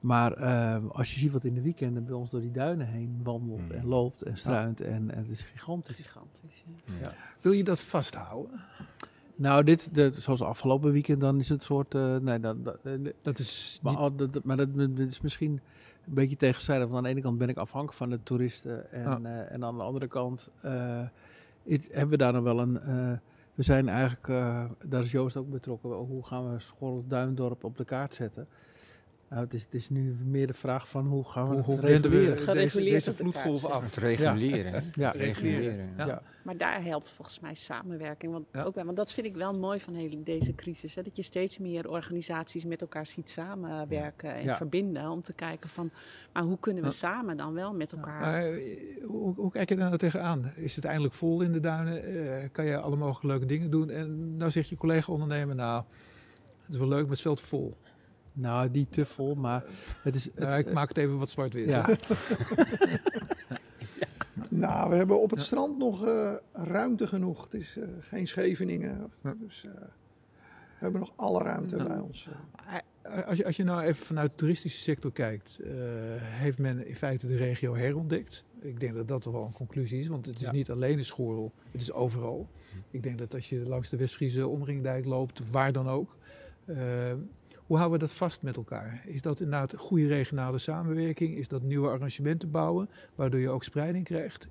[SPEAKER 8] maar eh, als je ziet wat in de weekenden bij ons door die duinen heen wandelt
[SPEAKER 6] Mm.
[SPEAKER 8] en loopt en struint. En, en het is gigantisch.
[SPEAKER 5] Gigantisch. Ja.
[SPEAKER 2] Wil je dat vasthouden?
[SPEAKER 8] Nou, dit, zoals afgelopen weekend, dan is het soort... eh, nee, dat, dat, eh,
[SPEAKER 2] Dat is
[SPEAKER 8] maar,
[SPEAKER 2] niet-
[SPEAKER 8] dat, dat- maar dat, dat is misschien een beetje tegenstrijdig. Want aan de ene kant ben ik afhankelijk van de toeristen. En,
[SPEAKER 2] Ja.
[SPEAKER 8] eh, en aan de andere kant eh, hebben we daar nog wel een... eh, we zijn eigenlijk, eh, daar is Joost ook betrokken. Hoe gaan we Schorl Duindorp op de kaart zetten? Nou, het, is, het is nu meer de vraag van hoe gaan we
[SPEAKER 2] Hoe, we deze,
[SPEAKER 5] Gereguleerd
[SPEAKER 2] deze vloedgolf af?
[SPEAKER 6] Het reguleren.
[SPEAKER 8] Ja.
[SPEAKER 6] reguleren.
[SPEAKER 2] Ja.
[SPEAKER 8] Ja.
[SPEAKER 5] Maar daar helpt volgens mij samenwerking want
[SPEAKER 2] Ja.
[SPEAKER 5] ook bij. Want dat vind ik wel mooi van deze crisis. Hè, dat je steeds meer organisaties met elkaar ziet samenwerken en
[SPEAKER 8] Ja.
[SPEAKER 5] verbinden. Om te kijken van, maar hoe kunnen we
[SPEAKER 2] Ja.
[SPEAKER 5] samen dan wel met elkaar...
[SPEAKER 2] Maar, eh, hoe, hoe kijk je daar nou tegenaan? Is het eindelijk vol in de duinen? Eh, kan je alle mogelijke leuke dingen doen? En nou zegt je collega-ondernemer, nou, het is wel leuk, maar het is veel te vol.
[SPEAKER 8] Nou, niet te vol, maar het is... Het,
[SPEAKER 2] Nou, ik maak het even wat zwart-wit.
[SPEAKER 8] ja. <laughs>
[SPEAKER 7] Nou, we hebben op het strand nog eh, ruimte genoeg. Het is eh, geen Scheveningen.
[SPEAKER 2] Ja.
[SPEAKER 7] Dus eh, we hebben nog alle ruimte bij ons.
[SPEAKER 2] Als je, als je nou even vanuit de toeristische sector kijkt, eh, heeft men in feite de regio herontdekt. Ik denk dat dat toch wel een conclusie is, want het is
[SPEAKER 8] Ja.
[SPEAKER 2] niet alleen in Schorel, het is overal. Ik denk dat als je langs de Westfriese omringdijk loopt, waar dan ook. Hoe houden we dat vast met elkaar? Is dat inderdaad goede regionale samenwerking? Is dat nieuwe arrangementen bouwen, waardoor je ook spreiding krijgt?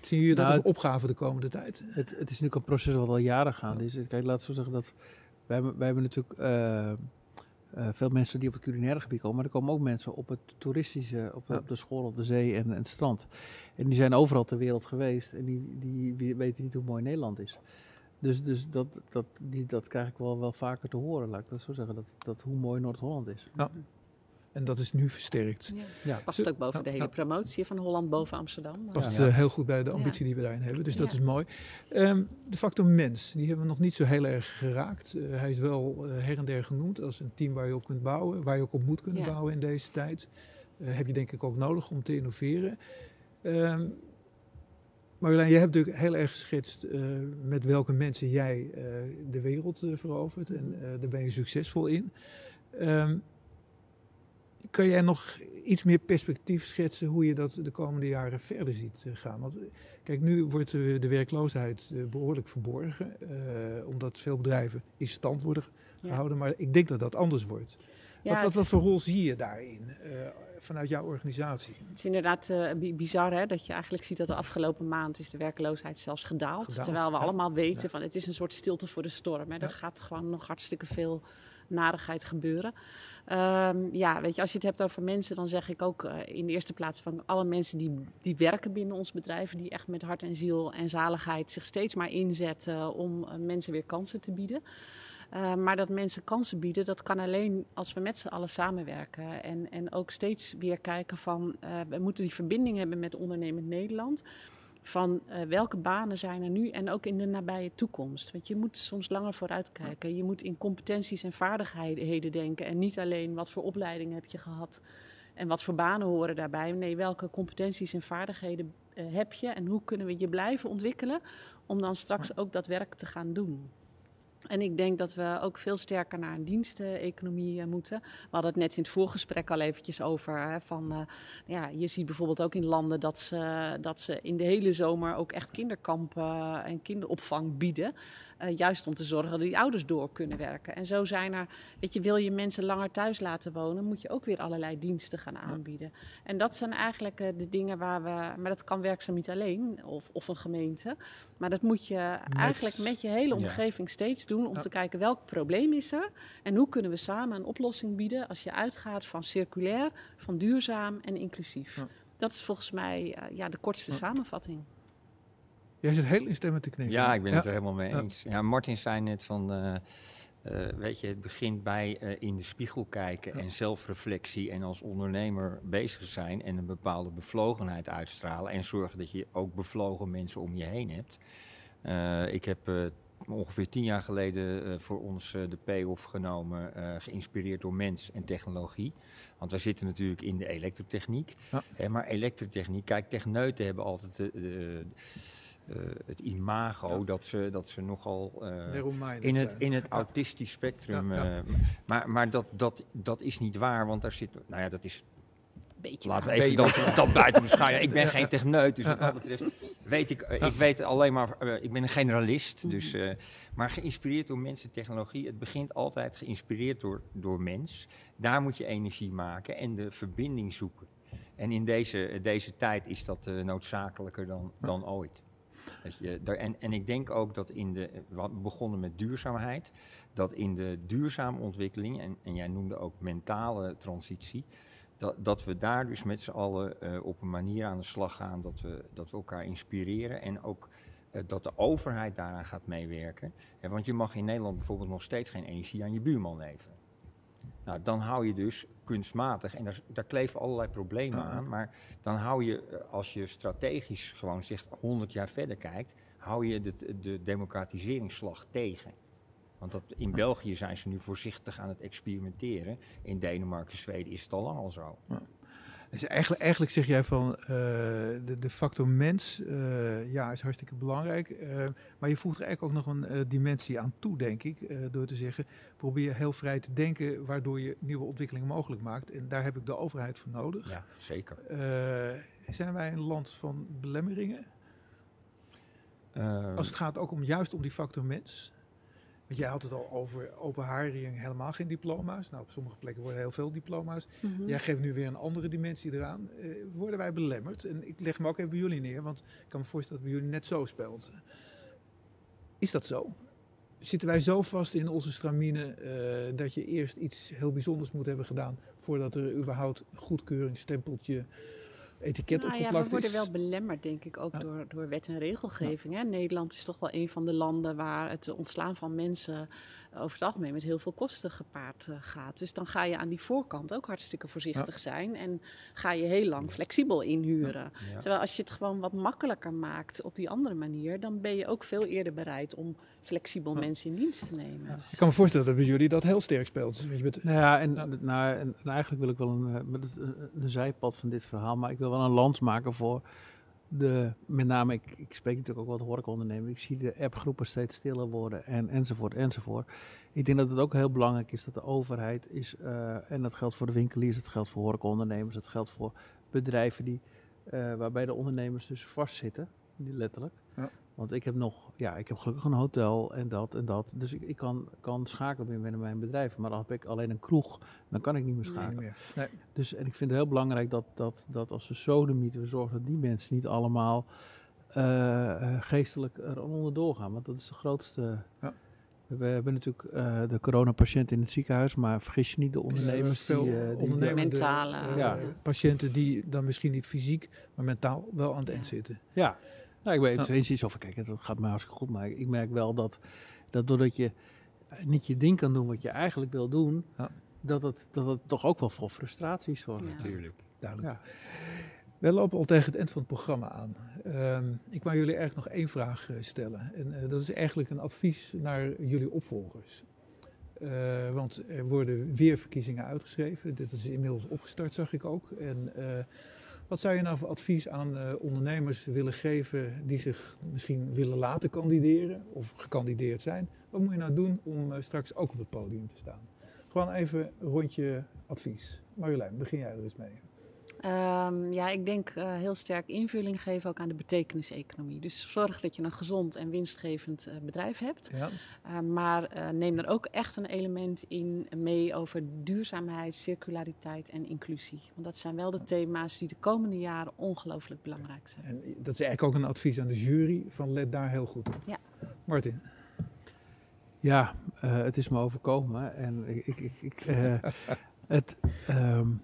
[SPEAKER 2] Zien jullie dat
[SPEAKER 8] Nou,
[SPEAKER 2] als opgave de komende tijd?
[SPEAKER 8] Het, het is natuurlijk een proces wat al jaren gaande is. Kijk, laten we zo zeggen dat wij, hebben- wij hebben natuurlijk eh, eh, veel mensen die op het culinaire gebied komen, maar er komen ook mensen op het toeristische, op,
[SPEAKER 2] Ja.
[SPEAKER 8] op de school, op de zee en, en het strand. En die zijn overal ter wereld geweest en die, die, weten niet hoe mooi Nederland is. Dus, dus dat, dat, die, dat krijg ik wel, wel vaker te horen, laat ik dat zo zeggen, dat, dat hoe mooi Noord-Holland is.
[SPEAKER 2] En dat is nu versterkt.
[SPEAKER 5] Ja.
[SPEAKER 8] Ja.
[SPEAKER 5] Past ook boven de
[SPEAKER 2] Ja,
[SPEAKER 5] hele
[SPEAKER 2] ja.
[SPEAKER 5] promotie van Holland boven Amsterdam.
[SPEAKER 2] Past
[SPEAKER 8] Ja.
[SPEAKER 2] eh, heel goed bij de
[SPEAKER 5] Ja.
[SPEAKER 2] ambitie die we daarin hebben. Dus dat
[SPEAKER 5] Ja.
[SPEAKER 2] is mooi. Ehm, de factor mens, die hebben we nog niet zo heel erg geraakt. Eh, hij is wel eh, her en der genoemd als een team waar je op kunt bouwen. Waar je ook op moet kunnen
[SPEAKER 5] Ja.
[SPEAKER 2] bouwen in deze tijd. Eh, heb je denk ik ook nodig om te innoveren. Ehm Marjolein, jij hebt natuurlijk heel erg geschetst eh, met welke mensen jij eh, de wereld eh, verovert. En daar ben je succesvol in. Ehm, kan jij nog iets meer perspectief schetsen hoe je dat de komende jaren verder ziet gaan? Want kijk, nu wordt de werkloosheid eh, behoorlijk verborgen, omdat veel bedrijven in stand worden
[SPEAKER 5] Ja.
[SPEAKER 2] gehouden. Maar ik denk dat dat anders wordt.
[SPEAKER 5] Ja,
[SPEAKER 2] wat, wat,
[SPEAKER 5] het-
[SPEAKER 2] wat voor rol zie je daarin eh, vanuit jouw organisatie?
[SPEAKER 5] Het is inderdaad eh, bi- bizar hè, dat je eigenlijk ziet dat de afgelopen maand is de werkloosheid zelfs gedaald.
[SPEAKER 2] Gedaald,
[SPEAKER 5] terwijl we
[SPEAKER 2] ja.
[SPEAKER 5] allemaal weten
[SPEAKER 2] Ja.
[SPEAKER 5] van het is een soort stilte voor de storm. Hè. Er gaat gewoon nog hartstikke veel narigheid gebeuren. Ehm, ja, weet je, als je het hebt over mensen, dan zeg ik ook eh, in de eerste plaats van alle mensen die, die werken binnen ons bedrijf, die echt met hart en ziel en zaligheid zich steeds maar inzetten om mensen weer kansen te bieden. Uh, maar dat mensen kansen bieden, dat kan alleen als we met z'n allen samenwerken. En, en ook steeds weer kijken van, uh, we moeten die verbinding hebben met ondernemend Nederland. Van uh, welke banen zijn er nu en ook in de nabije toekomst. Want je moet soms langer vooruitkijken. Je moet in competenties en vaardigheden denken. En niet alleen wat voor opleiding heb je gehad en wat voor banen horen daarbij. Nee, welke competenties en vaardigheden heb je en hoe kunnen we je blijven ontwikkelen om dan straks ook dat werk te gaan doen. En ik denk dat we ook veel sterker naar een diensteconomie uh, moeten. We hadden het net in het voorgesprek al eventjes over. Hè, van, uh, ja, je ziet bijvoorbeeld ook in landen dat ze, dat ze in de hele zomer ook echt kinderkampen en kinderopvang bieden. Uh, juist om te zorgen dat die ouders door kunnen werken. En zo zijn er, weet je, wil je mensen langer thuis laten wonen, moet je ook weer allerlei diensten gaan aanbieden. Ja. En dat zijn eigenlijk uh, de dingen waar we, maar dat kan werkzaam niet alleen, of, of een gemeente. Maar dat moet je met, eigenlijk met je hele omgeving ja. steeds doen om ja. te kijken welk probleem is er en hoe kunnen we samen een oplossing bieden als je uitgaat van circulair, van duurzaam en inclusief. Dat is volgens mij uh, ja, de kortste samenvatting.
[SPEAKER 2] Jij zit heel instemmend te knikken.
[SPEAKER 6] Ja, ik ben het er helemaal mee eens. Ja, Martin zei net van, uh, uh, weet je, het begint bij uh, in de spiegel kijken en zelfreflectie en als ondernemer bezig zijn en een bepaalde bevlogenheid uitstralen en zorgen dat je ook bevlogen mensen om je heen hebt. ik heb ongeveer tien jaar geleden voor ons de payoff genomen, geïnspireerd door mens en technologie. Want wij zitten natuurlijk in de elektrotechniek. Ja. maar elektrotechniek, kijk, techneuten hebben altijd de, de uh, het imago ja. dat, ze, dat ze nogal uh, in, het, in het autistisch spectrum. Ja, uh, maar maar dat, dat, dat is niet waar, want daar zit. Nou ja, dat is.
[SPEAKER 5] Beetje
[SPEAKER 6] Laten we even dat, dat buiten beschouwen. Ik ben geen techneut, dus wat dat betreft weet ik. ik weet alleen maar. ik ben een generalist, dus. maar geïnspireerd door mensen, technologie. Het begint altijd geïnspireerd door, door mens. Daar moet je energie maken en de verbinding zoeken. En in deze, deze tijd is dat noodzakelijker dan, dan ooit. Je, daar, en, en ik denk ook dat in de, we begonnen met duurzaamheid, dat in de duurzame ontwikkeling, en, en jij noemde ook mentale transitie, dat, dat we daar dus met z'n allen uh, op een manier aan de slag gaan dat we, dat we elkaar inspireren en ook uh, dat de overheid daaraan gaat meewerken. Want je mag in Nederland bijvoorbeeld nog steeds geen energie aan je buurman leveren. Nou, dan hou je dus kunstmatig, en daar, daar kleven allerlei problemen aan, maar dan hou je, eh, als je strategisch gewoon zegt 100 jaar verder kijkt, hou je de, de democratiseringsslag tegen. Want dat, in België zijn ze nu voorzichtig aan het experimenteren. In Denemarken, Zweden is het al lang al zo.
[SPEAKER 2] Dus eigenlijk, eigenlijk zeg jij van eh, de, de factor mens eh, ja, is hartstikke belangrijk. eh, maar je voegt er eigenlijk ook nog een dimensie aan toe, denk ik. door te zeggen, probeer heel vrij te denken, waardoor je nieuwe ontwikkelingen mogelijk maakt. En daar heb ik de overheid voor nodig.
[SPEAKER 6] Ja, zeker.
[SPEAKER 2] Zijn wij een land van belemmeringen?
[SPEAKER 6] Uh,
[SPEAKER 2] Als het gaat ook om juist om die factor mens. Want jij had het al over open haring, helemaal geen diploma's. Nou, op sommige plekken worden heel veel diploma's.
[SPEAKER 5] Mhm.
[SPEAKER 2] Mm -hmm. Jij geeft nu weer een andere dimensie eraan. Uh, worden wij belemmerd? En ik leg me ook even bij jullie neer, want ik kan me voorstellen dat bij jullie net zo speelt. Is dat zo? Zitten wij zo vast in onze stramine uh, dat je eerst iets heel bijzonders moet hebben gedaan voordat er überhaupt een goedkeuringsstempeltje etiket
[SPEAKER 5] nou,
[SPEAKER 2] opgeplakt
[SPEAKER 5] ja, we worden
[SPEAKER 2] is.
[SPEAKER 5] wel belemmerd, denk ik, ook ja. door, door wet en regelgeving. Ja. Nederland is toch wel een van de landen waar het ontslaan van mensen over het algemeen met heel veel kosten gepaard uh, gaat. Dus dan ga je aan die voorkant ook hartstikke voorzichtig ja. zijn en ga je heel lang flexibel inhuren. Terwijl als je het gewoon wat makkelijker maakt op die andere manier, dan ben je ook veel eerder bereid om flexibel mensen in dienst te nemen.
[SPEAKER 2] Ik kan me voorstellen dat bij jullie dat heel sterk speelt. Weet je, met,
[SPEAKER 8] nou ja, en, nou, en, en, eigenlijk wil ik wel een, een, een zijpad van dit verhaal, maar ik wil wel een lans maken voor de, met name, ik, ik spreek natuurlijk ook wat horecaondernemers, ik zie de appgroepen steeds stiller worden en, enzovoort, enzovoort. Ik denk dat het ook heel belangrijk is dat de overheid is, uh, en dat geldt voor de winkeliers, dat geldt voor horecaondernemers, dat geldt voor bedrijven die, uh, waarbij de ondernemers dus vastzitten, letterlijk. Ja. Want ik heb nog, ja, ik heb gelukkig een hotel en dat en dat. Dus ik, ik kan, kan schakelen binnen mijn bedrijf. Maar dan heb ik alleen een kroeg, dan kan ik niet meer schakelen.
[SPEAKER 2] Nee, meer. Nee.
[SPEAKER 8] Dus, en ik vind het heel belangrijk dat, dat, dat als we zo de mythe, we zorgen dat die mensen niet allemaal uh, geestelijk er onderdoor gaan. Want dat is de grootste... Ja. We hebben natuurlijk uh, de coronapatiënt in het ziekenhuis, maar vergis je niet de ondernemers.
[SPEAKER 2] veel
[SPEAKER 8] die, uh,
[SPEAKER 2] die, die
[SPEAKER 5] mentale
[SPEAKER 2] uh, ja. patiënten die dan misschien niet fysiek, maar mentaal wel aan het eind zitten.
[SPEAKER 8] Ja, nou, ik ben het eens iets over. Kijk, dat gaat mij hartstikke goed, maar ik merk wel dat, dat doordat je niet je ding kan doen wat je eigenlijk wil doen, ja. dat, het, dat het toch ook wel voor frustraties zorgt.
[SPEAKER 6] Ja. Natuurlijk.
[SPEAKER 2] Duidelijk. Ja. We lopen al tegen het eind van het programma aan. Um, ik wou jullie eigenlijk nog één vraag uh, stellen. En uh, dat is eigenlijk een advies naar jullie opvolgers. Uh, want er worden weer verkiezingen uitgeschreven. Dit is inmiddels opgestart, zag ik ook. En wat zou je nou voor advies aan ondernemers willen geven die zich misschien willen laten kandideren of gekandideerd zijn? Wat moet je nou doen om straks ook op het podium te staan? Gewoon even een rondje advies. Marjolein, begin jij er eens mee.
[SPEAKER 5] Um, ja, ik denk uh, heel sterk invulling geven ook aan de betekeniseconomie. Dus zorg dat je een gezond en winstgevend uh, bedrijf hebt. Ja. Uh, maar neem er ook echt een element in mee over duurzaamheid, circulariteit en inclusie. Want dat zijn wel de thema's die de komende jaren ongelooflijk belangrijk zijn.
[SPEAKER 2] En dat is eigenlijk ook een advies aan de jury van let daar heel goed op.
[SPEAKER 5] Ja.
[SPEAKER 2] Martin.
[SPEAKER 8] Ja, het is me overkomen en ik, ik, ik <laughs> het... Um,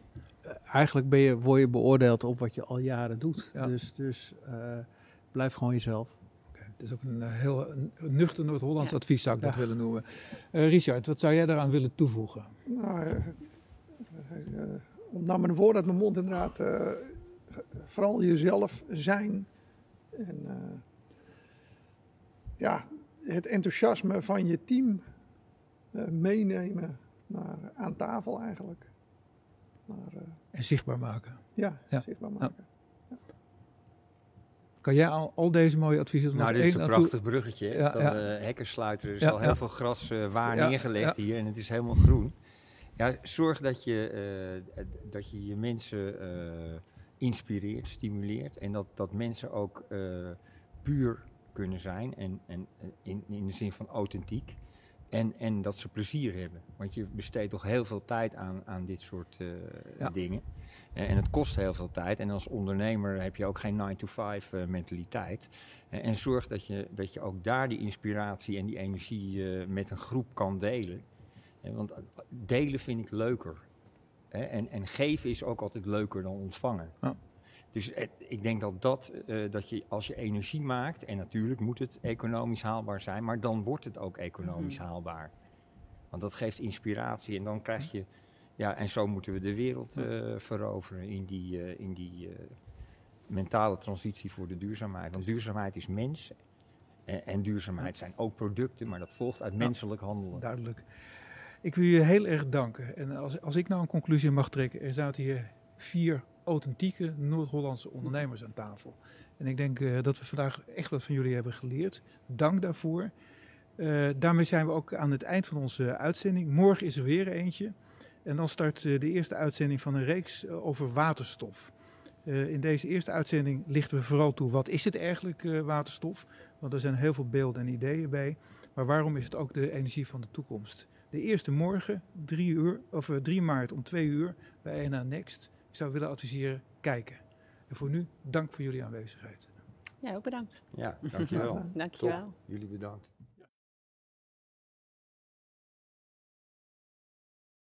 [SPEAKER 8] eigenlijk ben je, word je beoordeeld op wat je al jaren doet. Ja. Dus, dus uh, blijf gewoon jezelf.
[SPEAKER 2] Okay. Het is ook een heel een nuchter Noord-Hollands ja. advies, zou ik ja. dat willen noemen. Uh, Richard, wat zou jij daaraan willen toevoegen?
[SPEAKER 7] Nou, uh, om nou mijn woord uit mijn mond inderdaad. vooral jezelf zijn. En ja, het enthousiasme van je team meenemen naar, aan tafel eigenlijk.
[SPEAKER 2] Maar, uh, en zichtbaar maken.
[SPEAKER 7] Ja, ja. zichtbaar maken. Ja.
[SPEAKER 2] Kan jij al, al, deze mooie adviezen
[SPEAKER 6] Nou, dit is een prachtig bruggetje. Ja, ja. Uh, hekkersluiter. Er is al heel veel gras uh, waar neergelegd hier en het is helemaal groen. Ja, zorg dat je, dat je je mensen inspireert, stimuleert en dat, dat mensen ook puur kunnen zijn en, en in, in de zin van authentiek. En, en dat ze plezier hebben. Want je besteedt toch heel veel tijd aan, aan dit soort eh,
[SPEAKER 2] Ja.
[SPEAKER 6] dingen. En, en het kost heel veel tijd. En als ondernemer heb je ook geen 9-to-5 eh, mentaliteit. En, en zorg dat je, dat je ook daar die inspiratie en die energie eh, met een groep kan delen. Eh, want eh, delen vind ik leuker. En, en geven is ook altijd leuker dan ontvangen.
[SPEAKER 2] Ja.
[SPEAKER 6] Dus het- ik denk dat, dat, eh, dat je als je energie maakt, en natuurlijk moet het economisch haalbaar zijn, maar dan wordt het ook economisch haalbaar. Want dat geeft inspiratie en dan krijg je, ja, en zo moeten we de wereld eh, veroveren in die, eh, in die eh, mentale transitie voor de duurzaamheid. Want duurzaamheid is mens en, en duurzaamheid zijn ook producten, maar dat volgt uit menselijk handelen.
[SPEAKER 2] Duidelijk. Ik wil je heel erg danken. En als, als ik nou een conclusie mag trekken, er zaten hier vier authentieke Noord-Hollandse ondernemers aan tafel. En ik denk eh, dat we vandaag echt wat van jullie hebben geleerd. Dank daarvoor. Eh, daarmee zijn we ook aan het eind van onze uitzending. Morgen is er weer eentje. En dan start eh, de eerste uitzending van een reeks eh, over waterstof. Eh, in deze eerste uitzending lichten we vooral toe wat is het eigenlijk eh, waterstof. Want er zijn heel veel beelden en ideeën bij. Maar waarom is het ook de energie van de toekomst? De eerste morgen, 3, uur, of, eh, 3 maart om 2 uur bij NA Next. Ik zou willen adviseren, kijken. En voor nu, dank voor jullie aanwezigheid.
[SPEAKER 5] Ja, ook bedankt.
[SPEAKER 6] Ja, dankjewel. <laughs>
[SPEAKER 5] Dankjewel.
[SPEAKER 6] Top. Jullie bedankt.